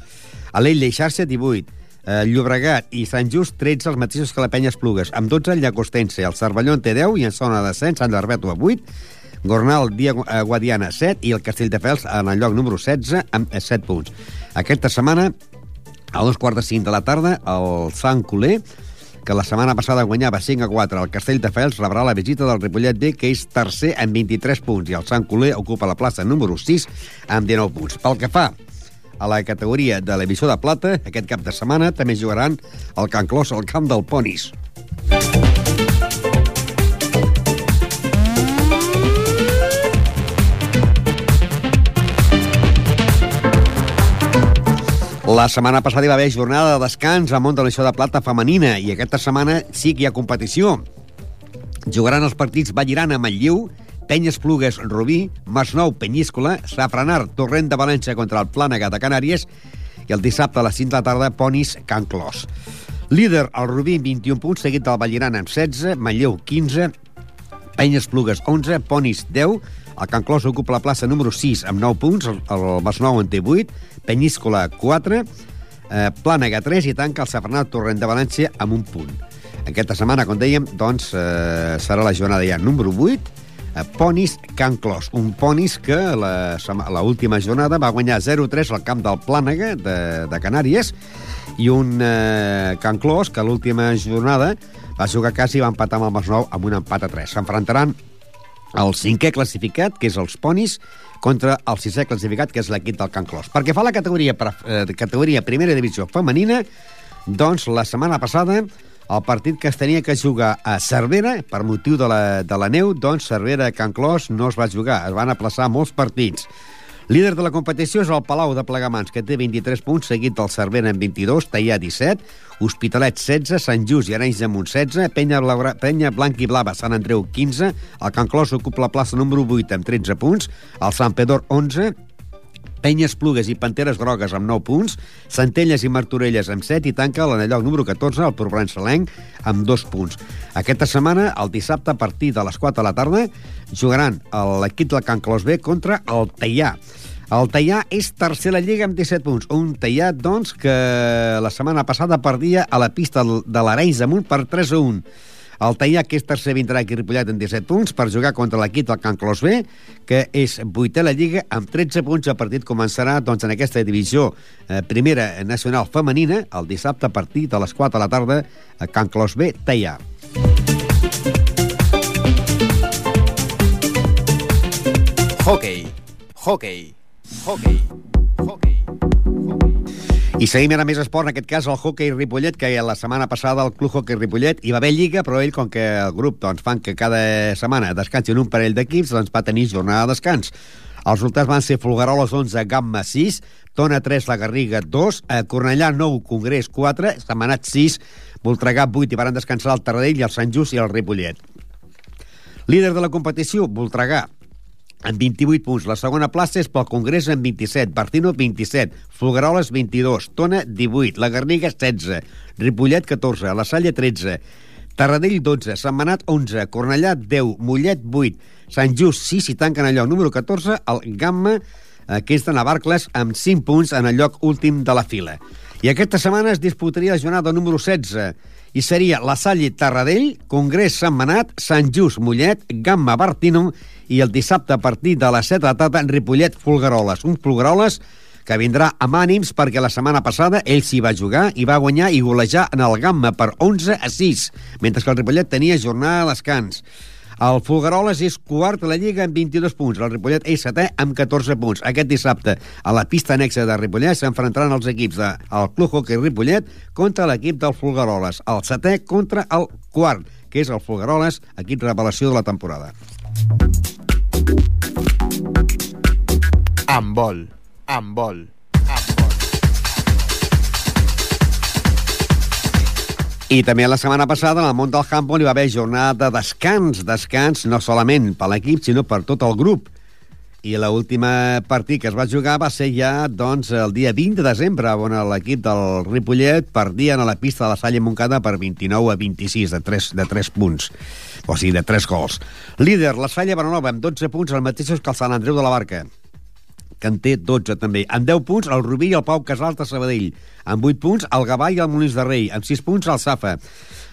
Alella i Xarxa, 18. Eh, Llobregat i Sant Just, 13, els mateixos que la Penya Esplugues. Amb 12, el Llagostense. El Cervelló en té 10 i en zona de descens, Sant Barbeto a 8. Gornal, Dia eh, Guadiana, 7. I el Castelldefels en el lloc número 16 amb eh, 7 punts. Aquesta setmana, a dos quarts de cinc de la tarda, el Sant Culer, que la setmana passada guanyava 5 a 4 al Castelldefels, rebrà la visita del Ripollet B, que és tercer amb 23 punts, i el Sant Culer ocupa la plaça número 6 amb 19 punts. Pel que fa a la categoria de l'emissió de plata, aquest cap de setmana també jugaran el Can Clos al camp del Ponis. La setmana passada hi va haver jornada de descans al món de l'emissió de plata femenina i aquesta setmana sí que hi ha competició. Jugaran els partits Vallirana, Manlleu, Penyes Plugues, Rubí, Masnou, Penyíscola, Safranar, Torrent de València contra el Plànega de Canàries i el dissabte a les 5 de la tarda, Ponis, Can Clos. Líder, el Rubí, amb 21 punts, seguit del Vallirana amb 16, Manlleu, 15, Penyes Plugues, 11, Ponis, 10, el Can Clos ocupa la plaça número 6 amb 9 punts, el, Masnou en té 8, Penyíscola, 4, eh, Plànega, 3 i tanca el Safranat Torrent de València amb un punt. Aquesta setmana, com dèiem, doncs, eh, serà la jornada ja número 8, eh, Ponis Can Clos. Un Ponis que la última jornada va guanyar 0-3 al camp del Plànega de, de Canàries i un eh, Can Clos que l'última jornada va jugar a casa i va empatar amb el Masnou amb un empat a 3. S'enfrontaran el cinquè classificat, que és els Ponis, contra el sisè classificat, que és l'equip del Can Clos. Perquè fa la categoria, eh, categoria primera divisió femenina, doncs la setmana passada el partit que es tenia que jugar a Cervera, per motiu de la, de la neu, doncs Cervera-Can Clos no es va jugar, es van aplaçar molts partits. Líder de la competició és el Palau de Plegamans, que té 23 punts, seguit del Cervera amb 22, Tallà 17, Hospitalet 16, Sant Just i Arenys de Munt 16, Penya, Blaura, Penya Blanc i Blava, Sant Andreu 15, el Can Clos ocupa la plaça número 8 amb 13 punts, el Sant Pedor 11, Penyes Plugues i Panteres Grogues amb 9 punts, Centelles i Martorelles amb 7 i tanca l'anelloc número 14, el Provenç Salenc, amb 2 punts. Aquesta setmana, el dissabte, a partir de les 4 de la tarda, jugaran l'equip del Can Clos B contra el Teià. El Teià és tercer a la Lliga amb 17 punts. Un Teià, doncs, que la setmana passada perdia a la pista de l'Arenys Munt per 3 a 1. El Teià, que és tercer, vindrà aquí Ripollet amb 17 punts per jugar contra l'equip del Can Clos B, que és vuitè a la Lliga amb 13 punts. El partit començarà doncs, en aquesta divisió eh, primera nacional femenina el dissabte a partir de les 4 de la tarda a Can Clos B, Teià. Hockey. Hockey. Hockey. Hockey. I seguim ara més esport, en aquest cas el hockey Ripollet, que la setmana passada el Club Hockey Ripollet hi va haver lliga, però ell, com que el grup doncs, fan que cada setmana descansin un parell d'equips, doncs va tenir jornada de descans. Els resultats van ser Folgueroles 11, Gamma 6, Tona 3, La Garriga 2, eh, Cornellà 9, Congrés 4, Setmanat 6, Voltregà 8 i van descansar el Taradell i el Sant Just i el Ripollet. Líder de la competició, Voltregà, amb 28 punts. La segona plaça és pel Congrés amb 27, Bartino 27, Folgueroles 22, Tona 18, La Garriga 16, Ripollet 14, La Salle 13, Tarradell 12, Sant Manat 11, Cornellà 10, Mollet 8, Sant Just 6 i tanquen lloc número 14, el Gamma, eh, que és de Navarcles, amb 5 punts en el lloc últim de la fila. I aquesta setmana es disputaria la jornada número 16, i seria la Salle Tarradell, Congrés Sant Manat, Sant Just Mollet, Gamma Bartino i el dissabte a partir de les 7 de tarda en Ripollet Folgueroles. Un Folgueroles que vindrà amb ànims perquè la setmana passada ell s'hi va jugar i va guanyar i golejar en el Gamma per 11 a 6, mentre que el Ripollet tenia jornada a descans. El Fulgaroles és quart a la Lliga amb 22 punts. El Ripollet és setè amb 14 punts. Aquest dissabte, a la pista anexa de Ripollet, s'enfrontaran els equips del de, Club Hockey Ripollet contra l'equip del Fulgaroles. El setè contra el quart, que és el Fulgaroles, equip revelació de la temporada. Amb vol, amb vol. I també la setmana passada, en el món del handball, hi va haver jornada de descans. Descans no solament per l'equip, sinó per tot el grup. I l'última partit que es va jugar va ser ja doncs, el dia 20 de desembre, on l'equip del Ripollet perdien a la pista de la Salle Moncada per 29 a 26, de 3, de 3 punts. O sigui, de 3 gols. Líder, la Salle Baranova, amb 12 punts, els mateixos que el Sant Andreu de la Barca que en té 12 també. Amb 10 punts, el Rubí i el Pau Casals de Sabadell. Amb 8 punts, el Gavà i el Molins de Rei. Amb 6 punts, el Safa.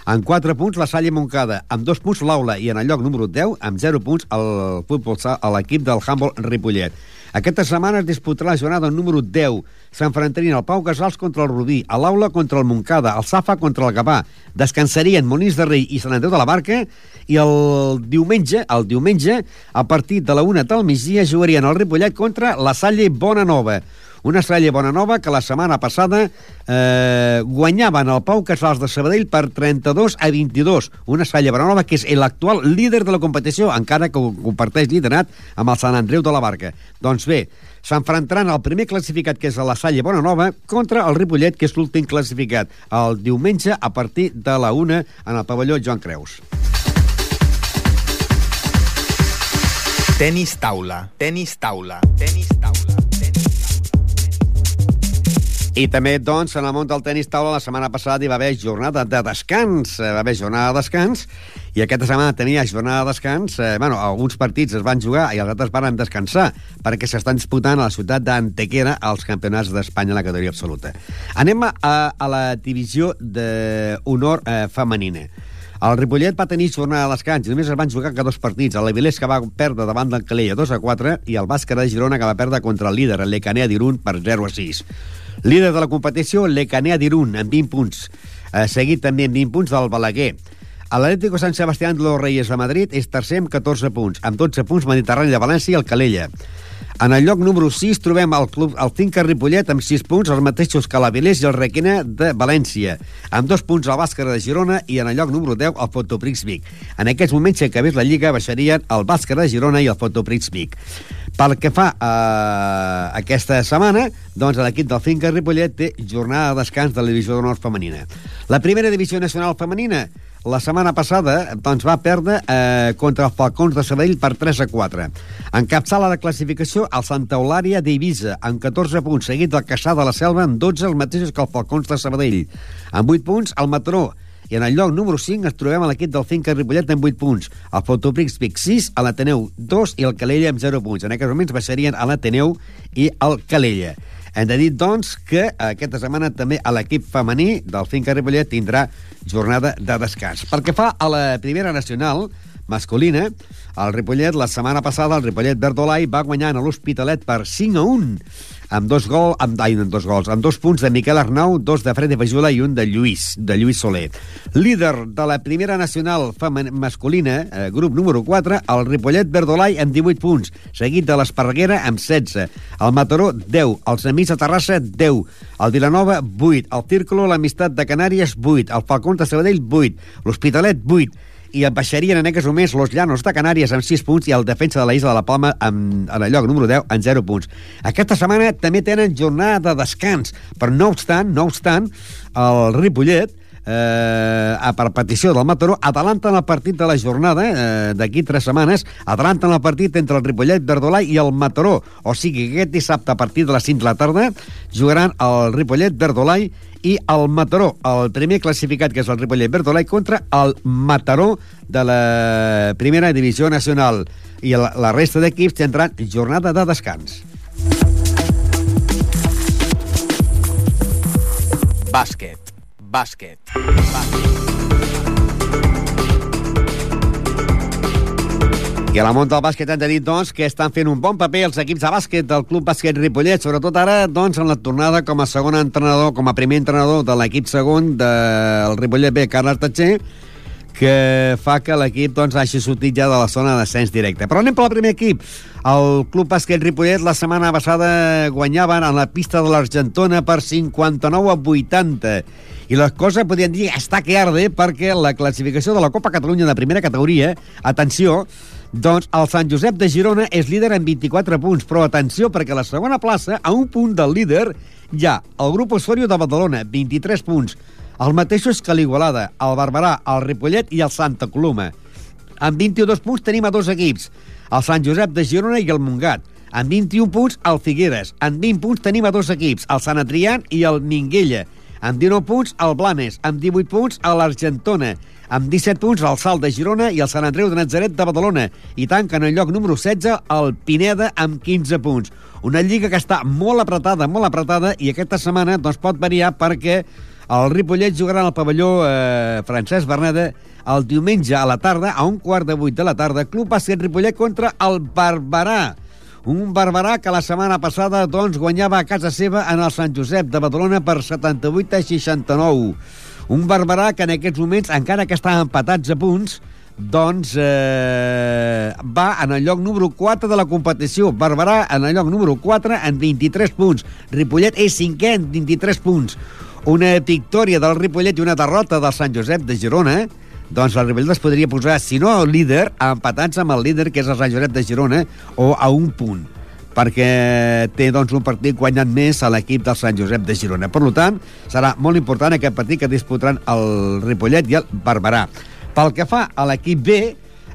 Amb 4 punts, la Salle Moncada. Amb 2 punts, l'Aula. I en el lloc número 10, amb 0 punts, l'equip del Humble Ripollet. Aquesta setmana es disputarà la jornada número 10. S'enfrontarien el Pau Casals contra el Rubí, a l'Aula contra el Moncada, el Safa contra el Gavà. Descansarien Molins de Rei i Sant Andreu de la Barca i el diumenge, el diumenge, a partir de la una del migdia, jugarien el Ripollet contra la Salle Bona Nova. Una Salle Bona Nova que la setmana passada eh, guanyaven el Pau Casals de Sabadell per 32 a 22. Una Salle Bona Nova que és l'actual líder de la competició, encara que comparteix liderat amb el Sant Andreu de la Barca. Doncs bé, s'enfrontaran el primer classificat, que és la Salle Bona Nova, contra el Ripollet, que és l'últim classificat, el diumenge a partir de la una en el pavelló Joan Creus. Tenis taula, tenis taula, tenis taula. I també, doncs, en el món del tenis taula, la setmana passada hi va haver jornada de descans. Eh, va haver jornada de descans, i aquesta setmana tenia jornada de descans. Eh, bueno, alguns partits es van jugar i els altres van descansar, perquè s'estan disputant a la ciutat d'Antequera els campionats d'Espanya en la categoria absoluta. Anem a, a la divisió d'honor eh, femenina. El Ripollet va tenir jornada a descans i només es van jugar que dos partits. El Avilés que va perdre davant del Calella 2 a 4 i el Bàsquet de Girona que va perdre contra el líder, el Lecanea d'Irun, per 0 a 6. Líder de la competició, l'Ecanea d'Irun, amb 20 punts. Eh, seguit també amb 20 punts del Balaguer. L'Atlético San Sebastián de los Reyes de Madrid és tercer amb 14 punts. Amb 12 punts, Mediterrani de València i el Calella. En el lloc número 6 trobem el club el Finca Ripollet amb 6 punts, els mateixos que l'Avilés i el Requena de València. Amb 2 punts el Bàscara de Girona i en el lloc número 10 el Fotoprix Vic. En aquests moments, si acabés la Lliga, baixarien el Bàscara de Girona i el Fotoprix Vic. Pel que fa a aquesta setmana, doncs l'equip del Finca Ripollet té jornada de descans de la divisió d'honor femenina. La primera divisió nacional femenina la setmana passada doncs, va perdre eh, contra els Falcons de Sabadell per 3 a 4. Encapçala la classificació el Santa Eulària d'Eivissa, amb 14 punts, seguit del Caçà de la Selva, amb 12, els mateixos que els Falcons de Sabadell. Amb 8 punts, el Mataró, i en el lloc número 5 ens trobem a l'equip del Finca Ripollet amb 8 punts. El Fotoprix Vic 6, a l'Ateneu 2 i el Calella amb 0 punts. En aquests moments baixarien a l'Ateneu i el Calella. Hem de dir, doncs, que aquesta setmana també a l'equip femení del Finca Ripollet tindrà jornada de descans. Pel que fa a la primera nacional, masculina, el Ripollet, la setmana passada, el Ripollet Verdolai va guanyar a l'Hospitalet per 5 a 1 amb dos, gol, amb, ai, amb dos gols, amb dos punts de Miquel Arnau, dos de Fred de Fajula i un de Lluís, de Lluís Soler. Líder de la primera nacional masculina, eh, grup número 4, el Ripollet Verdolai amb 18 punts, seguit de l'Esparreguera amb 16, el Mataró 10, els Amics de Terrassa 10, el Vilanova 8, el Círculo l'Amistat de Canàries 8, el Falcón de Sabadell 8, l'Hospitalet 8, i baixarien en aquests moments los Llanos de Canàries amb 6 punts i el defensa de la Isla de la Palma amb, en el lloc número 10 amb 0 punts. Aquesta setmana també tenen jornada de descans, però no obstant, no obstant, el Ripollet eh, a per petició del Mataró, atalanten el partit de la jornada eh, d'aquí tres setmanes, atalanten el partit entre el Ripollet, Verdolai i el Mataró. O sigui que aquest dissabte a partir de les 5 de la tarda jugaran el Ripollet, Verdolai i el Mataró, el primer classificat que és el Ripollet Bertolai contra el Mataró de la primera divisió nacional i la, la resta d'equips tindran jornada de descans. Bàsquet, bàsquet. I a la món del bàsquet hem de dir, doncs, que estan fent un bon paper els equips de bàsquet del Club Bàsquet Ripollet, sobretot ara, doncs, en la tornada com a segon entrenador, com a primer entrenador de l'equip segon del Ripollet B, Carles Tatxer, que fa que l'equip doncs, hagi sortit ja de la zona d'ascens directe. Però anem pel primer equip. El Club Bàsquet Ripollet la setmana passada guanyaven a la pista de l'Argentona per 59 a 80 i la cosa podríem dir està que arde perquè la classificació de la Copa Catalunya de primera categoria, atenció, doncs el Sant Josep de Girona és líder amb 24 punts, però atenció perquè la segona plaça, a un punt del líder, hi ha el grup Osorio de Badalona, 23 punts, el mateix és que l'Igualada, el Barberà, el Ripollet i el Santa Coloma. Amb 22 punts tenim a dos equips, el Sant Josep de Girona i el Montgat. Amb 21 punts, el Figueres. Amb 20 punts tenim a dos equips, el Sant Adrià i el Minguella. Amb 19 punts, el Blanes. Amb 18 punts, a l'Argentona. Amb 17 punts, el Salt de Girona i el Sant Andreu de Nazaret de Badalona. I tanquen el lloc número 16 el Pineda amb 15 punts. Una lliga que està molt apretada, molt apretada, i aquesta setmana doncs, pot variar perquè el Ripollet jugarà al pavelló eh, Francesc Berneda el diumenge a la tarda, a un quart de vuit de la tarda, Club Bàsquet Ripollet contra el Barberà. Un Barberà que la setmana passada doncs, guanyava a casa seva en el Sant Josep de Badalona per 78 a 69. Un Barberà que en aquests moments, encara que està empatats a punts, doncs eh, va en el lloc número 4 de la competició. Barberà en el lloc número 4 en 23 punts. Ripollet és cinquè en 23 punts. Una victòria del Ripollet i una derrota del Sant Josep de Girona doncs el Ripollet es podria posar, si no líder, empatats amb el líder, que és el Josep de Girona, o a un punt perquè té doncs, un partit guanyat més a l'equip del Sant Josep de Girona. Per tant, serà molt important aquest partit que disputaran el Ripollet i el Barberà. Pel que fa a l'equip B,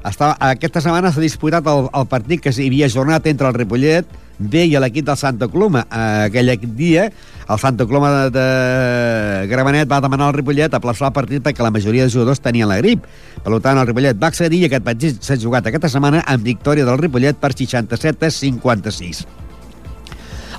està, aquesta setmana s'ha disputat el, el partit que hi havia jornat entre el Ripollet B i l'equip del Santa Coloma. Aquell dia, el Santa Coloma de, de Gramenet va demanar al Ripollet a plaçar el partit perquè la majoria de jugadors tenien la grip. Per tant, el Ripollet va accedir i aquest partit s'ha jugat aquesta setmana amb victòria del Ripollet per 67 a 56.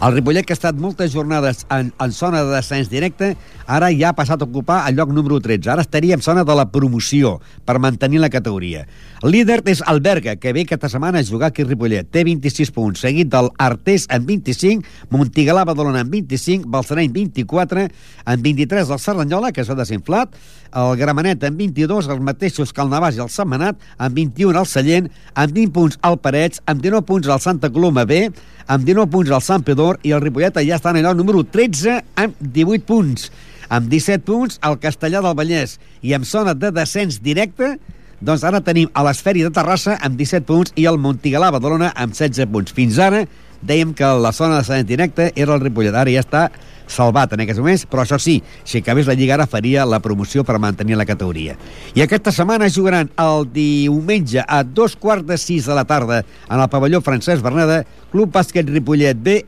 El Ripollet, que ha estat moltes jornades en, en zona de descens directe, ara ja ha passat a ocupar el lloc número 13. Ara estaria en zona de la promoció per mantenir la categoria. El líder és el Berga, que ve aquesta setmana a jugar aquí a Ripollet. Té 26 punts, seguit del Artés amb 25, Montigalà Badalona amb 25, Balsareny 24, amb 23 el Cerdanyola, que s'ha desinflat, el Gramenet amb 22, els mateixos que el Navàs i el Setmanat, amb 21 el Sallent, amb 20 punts el Parets, amb 19 punts el Santa Coloma B, amb 19 punts el Sant Pedor i el Ripollet ja en el número 13 amb 18 punts. Amb 17 punts el Castellà del Vallès i amb zona de descens directe doncs ara tenim a l'Esferi de Terrassa amb 17 punts i el Montigalà Badalona amb 16 punts. Fins ara dèiem que la zona de descens directe era el Ripollet. Ara ja està salvat en aquests moments, però això sí, si acabés la Lliga ara faria la promoció per mantenir la categoria. I aquesta setmana jugaran el diumenge a dos quarts de sis de la tarda en el pavelló Francesc Berneda, Club Bàsquet Ripollet B,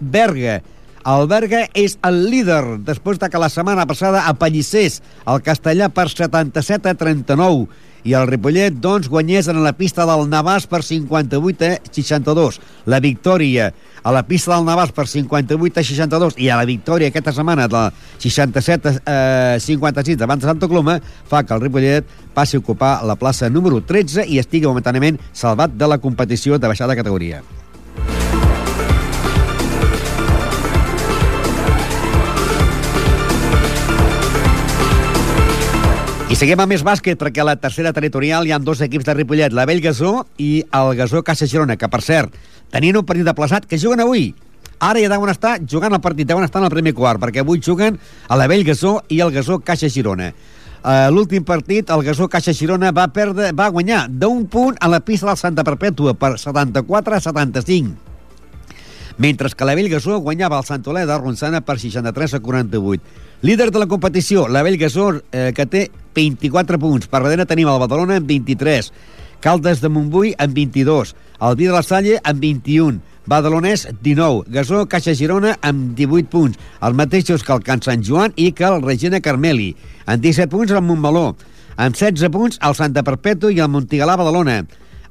Berga, el Berga és el líder després de que la setmana passada apallissés el Castellà per 77 a 39 i el Ripollet doncs guanyés en la pista del Navàs per 58 a 62. La victòria a la pista del Navàs per 58 a 62 i a la victòria aquesta setmana de 67 a 56 davant de Santa Coloma fa que el Ripollet passi a ocupar la plaça número 13 i estigui momentàniament salvat de la competició de baixada categoria. I seguim amb més bàsquet, perquè a la tercera territorial hi ha dos equips de Ripollet, la Vell Gasó i el Gasó Caixa Girona, que, per cert, tenien un partit aplaçat que juguen avui. Ara ja deuen estar jugant el partit, deuen estar en el primer quart, perquè avui juguen a la Vell Gasó i el Gasó Caixa Girona. Uh, L'últim partit, el Gasó Caixa Girona va, perdre, va guanyar d'un punt a la pista del Santa Perpètua per 74 a 75 mentre que la Gasó guanyava el Sant Olè de Ronçana per 63 a 48. Líder de la competició, la Gasó, eh, que té 24 punts. Per darrere tenim el Badalona amb 23, Caldes de Montbui amb 22, el Vi de la Salle amb 21, Badalonès 19, Gasó Caixa Girona amb 18 punts, els mateixos que el Can Sant Joan i que el Regina Carmeli. En 17 punts el Montmeló, amb 16 punts el Santa Perpètua i el Montigalà Badalona.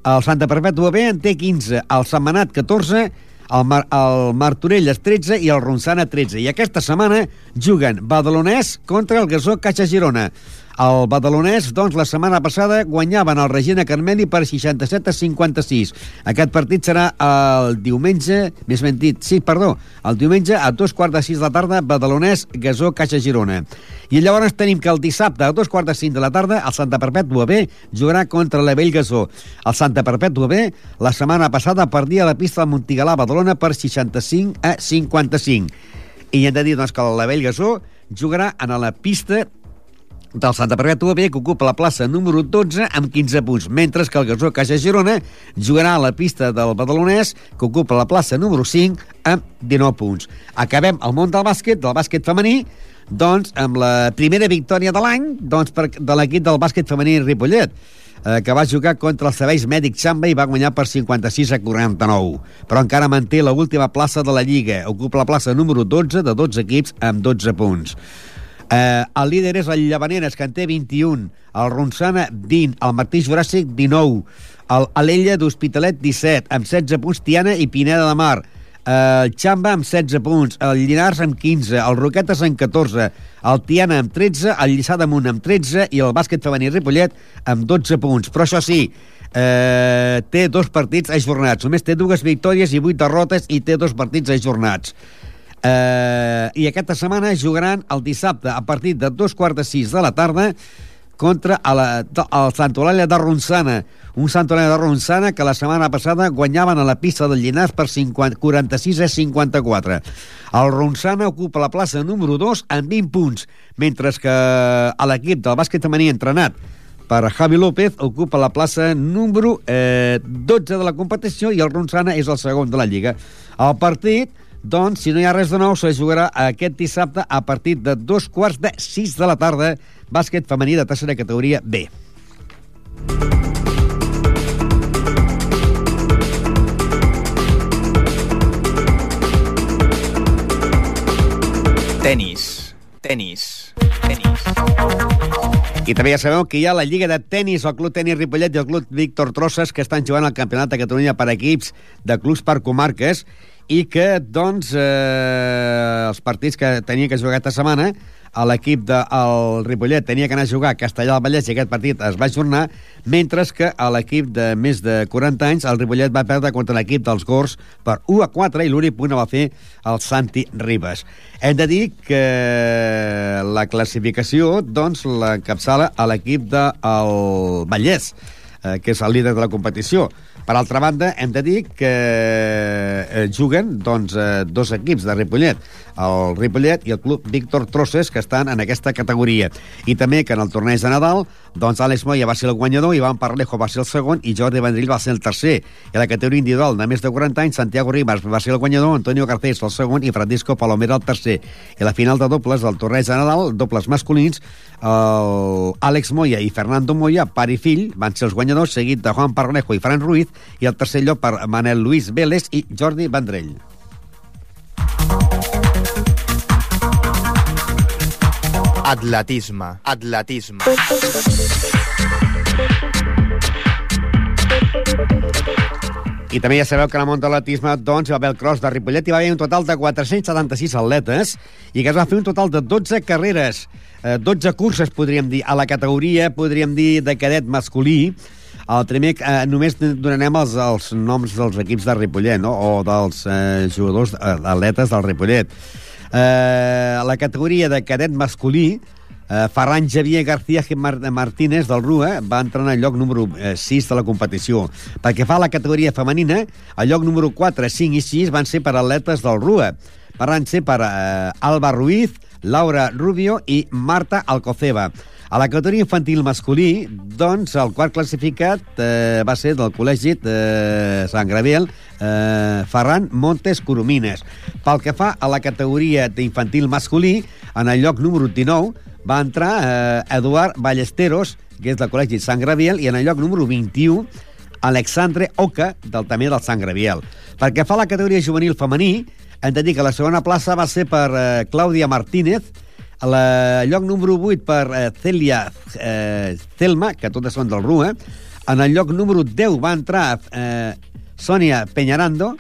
El Santa Perpètua B en té 15, el Setmanat 14, el, Mar el Martorelles 13 i el Ronçana 13. I aquesta setmana juguen Badalonès contra el Gasó Caixa Girona. El badalonès, doncs, la setmana passada guanyaven el Regina Carmeli per 67 a 56. Aquest partit serà el diumenge, més ben dit, sí, perdó, el diumenge a dos quarts de sis de la tarda, badalonès, Gasó, Caixa Girona. I llavors tenim que el dissabte a dos quarts de cinc de la tarda el Santa Perpètua B jugarà contra la Vell Gasó. El Santa Perpètua B la setmana passada perdia la pista del Montigalà Badalona per 65 a 55. I hem de dir doncs, que la Vell Gasó jugarà en la pista del Santa Perpètua B, que ocupa la plaça número 12 amb 15 punts, mentre que el Gasó Caixa Girona jugarà a la pista del Badalonès, que ocupa la plaça número 5 amb 19 punts. Acabem el món del bàsquet, del bàsquet femení, doncs amb la primera victòria de l'any doncs, per, de l'equip del bàsquet femení Ripollet, eh, que va jugar contra els serveis mèdics Xamba i va guanyar per 56 a 49. Però encara manté la última plaça de la Lliga. Ocupa la plaça número 12 de 12 equips amb 12 punts. Eh, el líder és el Llavaneres, que en té 21, el Ronçana 20, el Martí Juràssic 19, el Alella d'Hospitalet 17, amb 16 punts Tiana i Pineda de Mar, eh, el Xamba amb 16 punts, el Llinars amb 15, el Roquetes amb 14, el Tiana amb 13, el Lliçà d'Amunt amb 13 i el bàsquet femení Ripollet amb 12 punts. Però això sí, eh, té dos partits ajornats. Només té dues victòries i vuit derrotes i té dos partits ajornats. Eh, I aquesta setmana jugaran el dissabte a partir de dos quarts de sis de la tarda contra a la, el de Ronçana, un Sant Eulàlia de Ronçana que la setmana passada guanyaven a la pista del Llinars per 50, 46 a 54. El Ronçana ocupa la plaça número 2 amb 20 punts, mentre que l'equip del bàsquet femení entrenat per Javi López ocupa la plaça número eh, 12 de la competició i el Ronçana és el segon de la Lliga. El partit doncs, si no hi ha res de nou, se jugarà aquest dissabte a partir de dos quarts de sis de la tarda, bàsquet femení de tercera categoria B. Tenis. Tenis. Tenis. I també ja sabeu que hi ha la Lliga de Tenis, el Club Tenis Ripollet i el Club Víctor Trosses, que estan jugant al Campionat de Catalunya per equips de clubs per comarques i que, doncs, eh, els partits que tenia que jugar aquesta setmana l'equip del Ripollet tenia que anar a jugar a Castellà del Vallès i aquest partit es va ajornar, mentre que a l'equip de més de 40 anys el Ripollet va perdre contra l'equip dels Gors per 1 a 4 i l'únic punt va fer el Santi Ribas. Hem de dir que la classificació doncs l'encapçala a l'equip del Vallès, eh, que és el líder de la competició. Per altra banda, hem de dir que eh, juguen doncs, eh, dos equips de Ripollet, el Ripollet i el club Víctor Trosses, que estan en aquesta categoria. I també que en el torneig de Nadal, doncs Àlex Moya va ser el guanyador, Ivan Parlejo va ser el segon i Jordi Vendrell va ser el tercer. I a la categoria individual de més de 40 anys, Santiago Ribas va ser el guanyador, Antonio Garcés el segon i Francisco Palomera el tercer. I la final de dobles del torneig de Nadal, dobles masculins, el Àlex Moya i Fernando Moya, pare i fill, van ser els guanyadors, seguit de Juan Parlejo i Fran Ruiz, i el tercer lloc per Manel Luis Vélez i Jordi Vendrell. Atletisme. Atletisme. I també ja sabeu que en el món de l'atletisme doncs, hi va haver el cross de Ripollet i va haver un total de 476 atletes i que es va fer un total de 12 carreres, eh, 12 curses, podríem dir, a la categoria, podríem dir, de cadet masculí. El primer, eh, només donarem els, els noms dels equips de Ripollet, no? o dels eh, jugadors, eh, atletes del Ripollet. Eh, la categoria de cadet masculí, Eh, Ferran Javier García Martínez del RUA va entrar en el lloc número 6 de la competició. Pel que fa a la categoria femenina, el lloc número 4, 5 i 6 van ser per atletes del RUA. Van ser per eh, Alba Ruiz, Laura Rubio i Marta Alcoceba. A la categoria infantil masculí, doncs, el quart classificat eh, va ser del col·legi de Sant Graviel, eh, Ferran Montes Coromines. Pel que fa a la categoria d'infantil masculí, en el lloc número 19 va entrar eh, Eduard Ballesteros, que és del Col·legi Sant Graviel, i en el lloc número 21, Alexandre Oca, del també del Sant Graviel. Perquè fa la categoria juvenil femení, hem de dir que la segona plaça va ser per eh, Clàudia Martínez, a la lloc número 8 per eh, Celia eh, Celma, que totes són del RUA, en el lloc número 10 va entrar eh, Sònia Peñarando,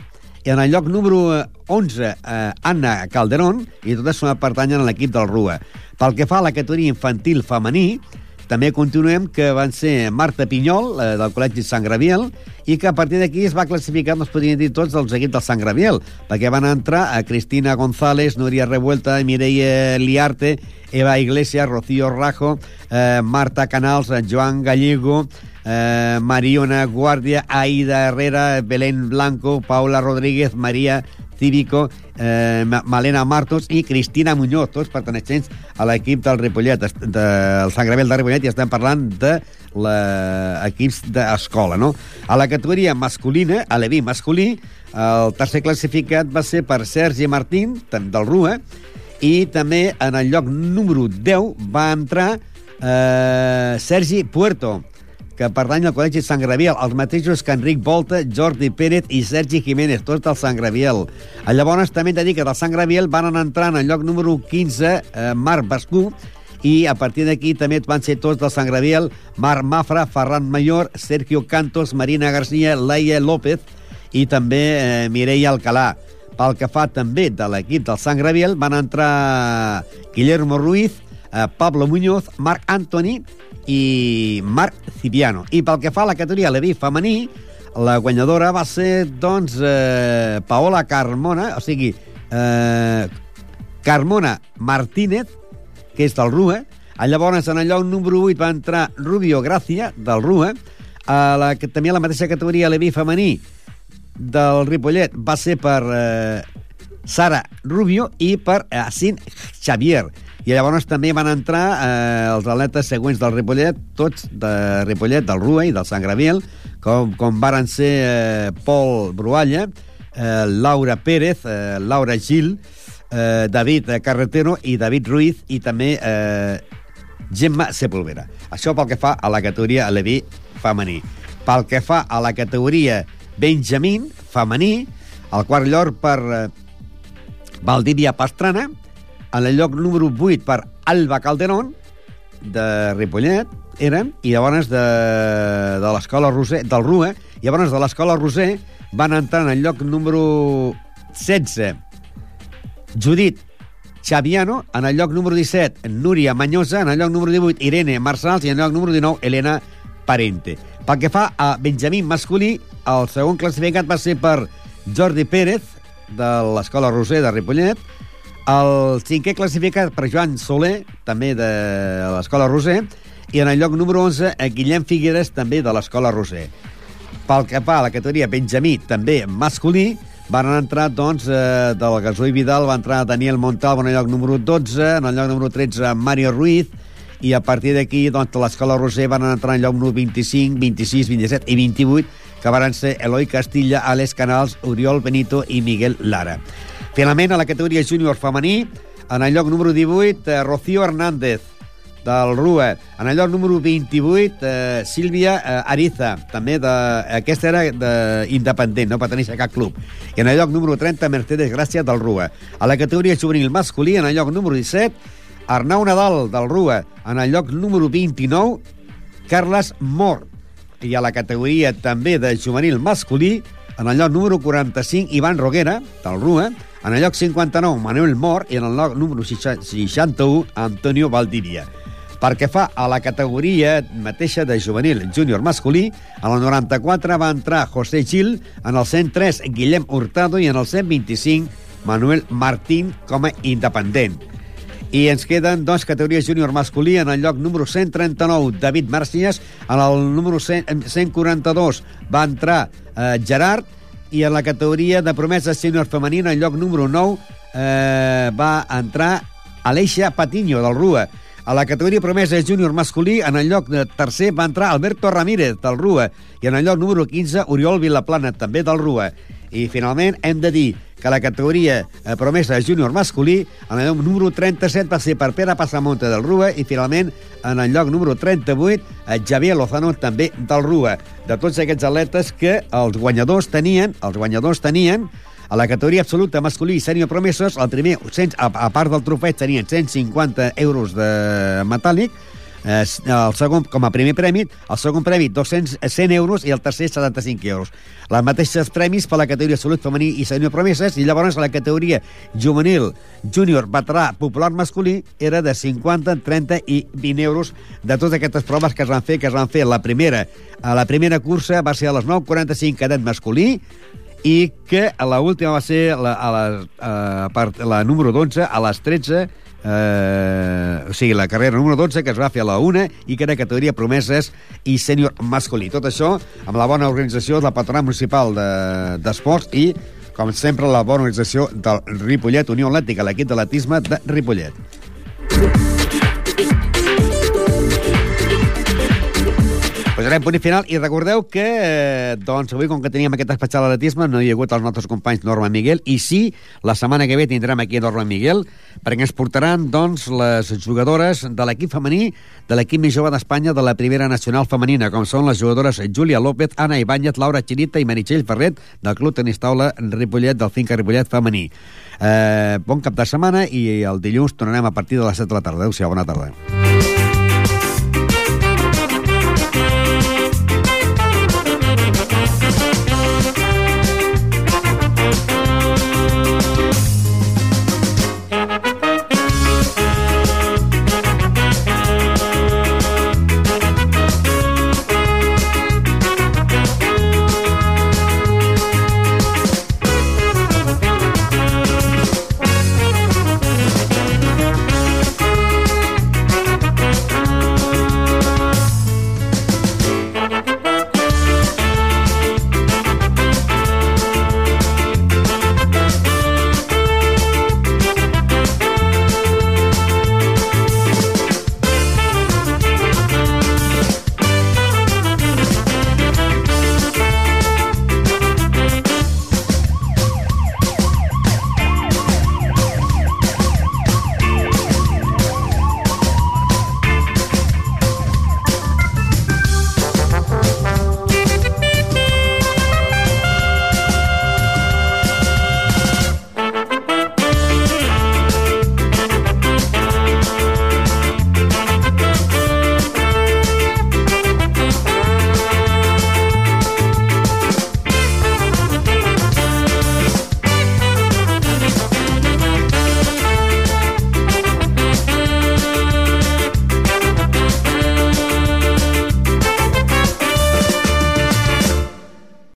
i en el lloc número 11 eh, Anna Calderón, i totes són pertanyen a l'equip del RUA. Pel que fa a la categoria infantil femení, també continuem que van ser Marta Pinyol, eh, del Col·legi Sant Graviel, i que a partir d'aquí es va classificar, no es podien dir tots, dels equips del Sant Graviel, perquè van entrar a Cristina González, Núria Revuelta, Mireia Liarte, Eva Iglesias, Rocío Rajo, eh, Marta Canals, eh, Joan Gallego, eh, Mariona Guàrdia, Aida Herrera, Belén Blanco, Paula Rodríguez, Maria Cívico, eh, Ma- Malena Martos i Cristina Muñoz, tots perteneixents a l'equip del Ripollet, del Sant Gravel de Ripollet, i estem parlant de la- equips d'escola, no? A la categoria masculina, a l'Evi masculí, el tercer classificat va ser per Sergi Martín, del RUA, i també en el lloc número 10 va entrar eh, Sergi Puerto, que pertany al Col·legi Sant Graviel, els mateixos que Enric Volta, Jordi Pérez i Sergi Jiménez, tots del Sant Graviel. Llavors també hem de dir que del Sant Graviel van entrar en el lloc número 15 eh, Marc Bascú, i a partir d'aquí també van ser tots del Sant Graviel, Marc Mafra, Ferran Mayor, Sergio Cantos, Marina García, Laia López i també eh, Mireia Alcalà. Pel que fa també de l'equip del Sant Graviel, van entrar Guillermo Ruiz, eh, Pablo Muñoz, Marc Antoni i Marc Cipiano. I pel que fa a la categoria Leví femení, la guanyadora va ser, doncs, eh, Paola Carmona, o sigui, eh, Carmona Martínez, que és del RUE. A llavors, en el lloc número 8 va entrar Rubio Gracia, del RUE. A la, que també a la mateixa categoria Leví femení del Ripollet va ser per eh, Sara Rubio i per Asin Xavier. I llavors també van entrar eh, els atletes següents del Ripollet, tots de Ripollet, del Rue i del Sant Graviel, com, com varen ser eh, Pol Brualla, eh, Laura Pérez, eh, Laura Gil, eh, David Carretero i David Ruiz i també eh, Gemma Sepulvera. Això pel que fa a la categoria Leví femení. Pel que fa a la categoria Benjamín femení, el quart lloc per eh, Valdivia Pastrana, en el lloc número 8 per Alba Calderón, de Ripollet, eren, i llavors de, de l'escola Roser, del RUE, i llavors de l'escola Roser van entrar en el lloc número 16 Judit Xaviano, en el lloc número 17 Núria Manyosa, en el lloc número 18 Irene Marsals i en el lloc número 19 Elena Parente. Pel que fa a Benjamín masculí, el segon classificat va ser per Jordi Pérez, de l'Escola Roser de Ripollet, el cinquè classificat per Joan Soler, també de l'Escola Roser, i en el lloc número 11 a Guillem Figueres, també de l'Escola Roser. Pel que fa a la categoria Benjamí, també masculí, van entrar, doncs, eh, del Gasol Vidal, va entrar Daniel Montalvo en el lloc número 12, en el lloc número 13 Mario Ruiz, i a partir d'aquí, doncs, l'Escola Roser van entrar en lloc número 25, 26, 27 i 28, que van ser Eloi Castilla, Àlex Canals, Oriol Benito i Miguel Lara. Finalment, a la categoria júnior femení, en el lloc número 18, eh, Rocío Hernández, del RUE. En el lloc número 28, eh, Sílvia eh, Ariza, també de... Aquesta era de, independent, no pertanyia a cap club. I en el lloc número 30, Mercedes Gràcia, del RUE. A la categoria juvenil masculí, en el lloc número 17, Arnau Nadal, del RUE. En el lloc número 29, Carles Mor. I a la categoria també de juvenil masculí, en el lloc número 45, Ivan Roguera, del RUE. En el lloc 59, Manuel Mor. I en el lloc número 61, Antonio Valdivia. Perquè fa a la categoria mateixa de juvenil júnior masculí, a la 94 va entrar José Gil, en el 103 Guillem Hurtado i en el 125 Manuel Martín com a independent. I ens queden dos categories júnior masculí. En el lloc número 139, David Màrcies. En el número 100, 142 va entrar eh, Gerard. I en la categoria de promesa sènior femenina, en lloc número 9, eh, va entrar Aleixia Patiño, del RUA. A la categoria promesa júnior masculí, en el lloc de tercer va entrar Alberto Ramírez, del RUA, i en el lloc número 15, Oriol Vilaplana, també del RUA. I finalment hem de dir que la categoria eh, promesa júnior masculí, en el lloc número 37 va ser per Pere Passamonte del RUA i finalment en el lloc número 38 eh, Javier Lozano també del RUA. De tots aquests atletes que els guanyadors tenien, els guanyadors tenien a la categoria absoluta masculí i sènior promeses, el primer, a part del trofeig, tenien 150 euros de metàl·lic, eh, el segon, com a primer premi, el segon premi 200, 100 euros i el tercer 75 euros. Les mateixes premis per la categoria Salut Femení i Senyor Promeses i llavors la categoria Juvenil, Júnior, Veterà, Popular Masculí era de 50, 30 i 20 euros de totes aquestes proves que es van fer, que es van fer la primera, a la primera cursa va ser a les 9.45 cadet masculí, i que l'última va ser la, a la, a part, la número 12 a les 13 eh, o sigui, la carrera número 12 que es va fer a la 1 i que era categoria promeses i sènior masculí. Tot això amb la bona organització de la patronat municipal d'esports de, i, com sempre, la bona organització del Ripollet Unió Atlètica, l'equip de l'atisme de Ripollet. Posarem punt i final i recordeu que eh, doncs avui, com que teníem aquest especial atletisme, no hi ha hagut els nostres companys Norma Miguel i sí, la setmana que ve tindrem aquí Norma i Miguel perquè ens portaran doncs les jugadores de l'equip femení de l'equip més jove d'Espanya de la primera nacional femenina, com són les jugadores Júlia López, Anna Ibáñez, Laura Chirita i Meritxell Ferret del Club Tenis Taula Ripollet del Finca Ripollet femení. Eh, bon cap de setmana i el dilluns tornarem a partir de les 7 de la tarda. Adéu-siau, bona tarda.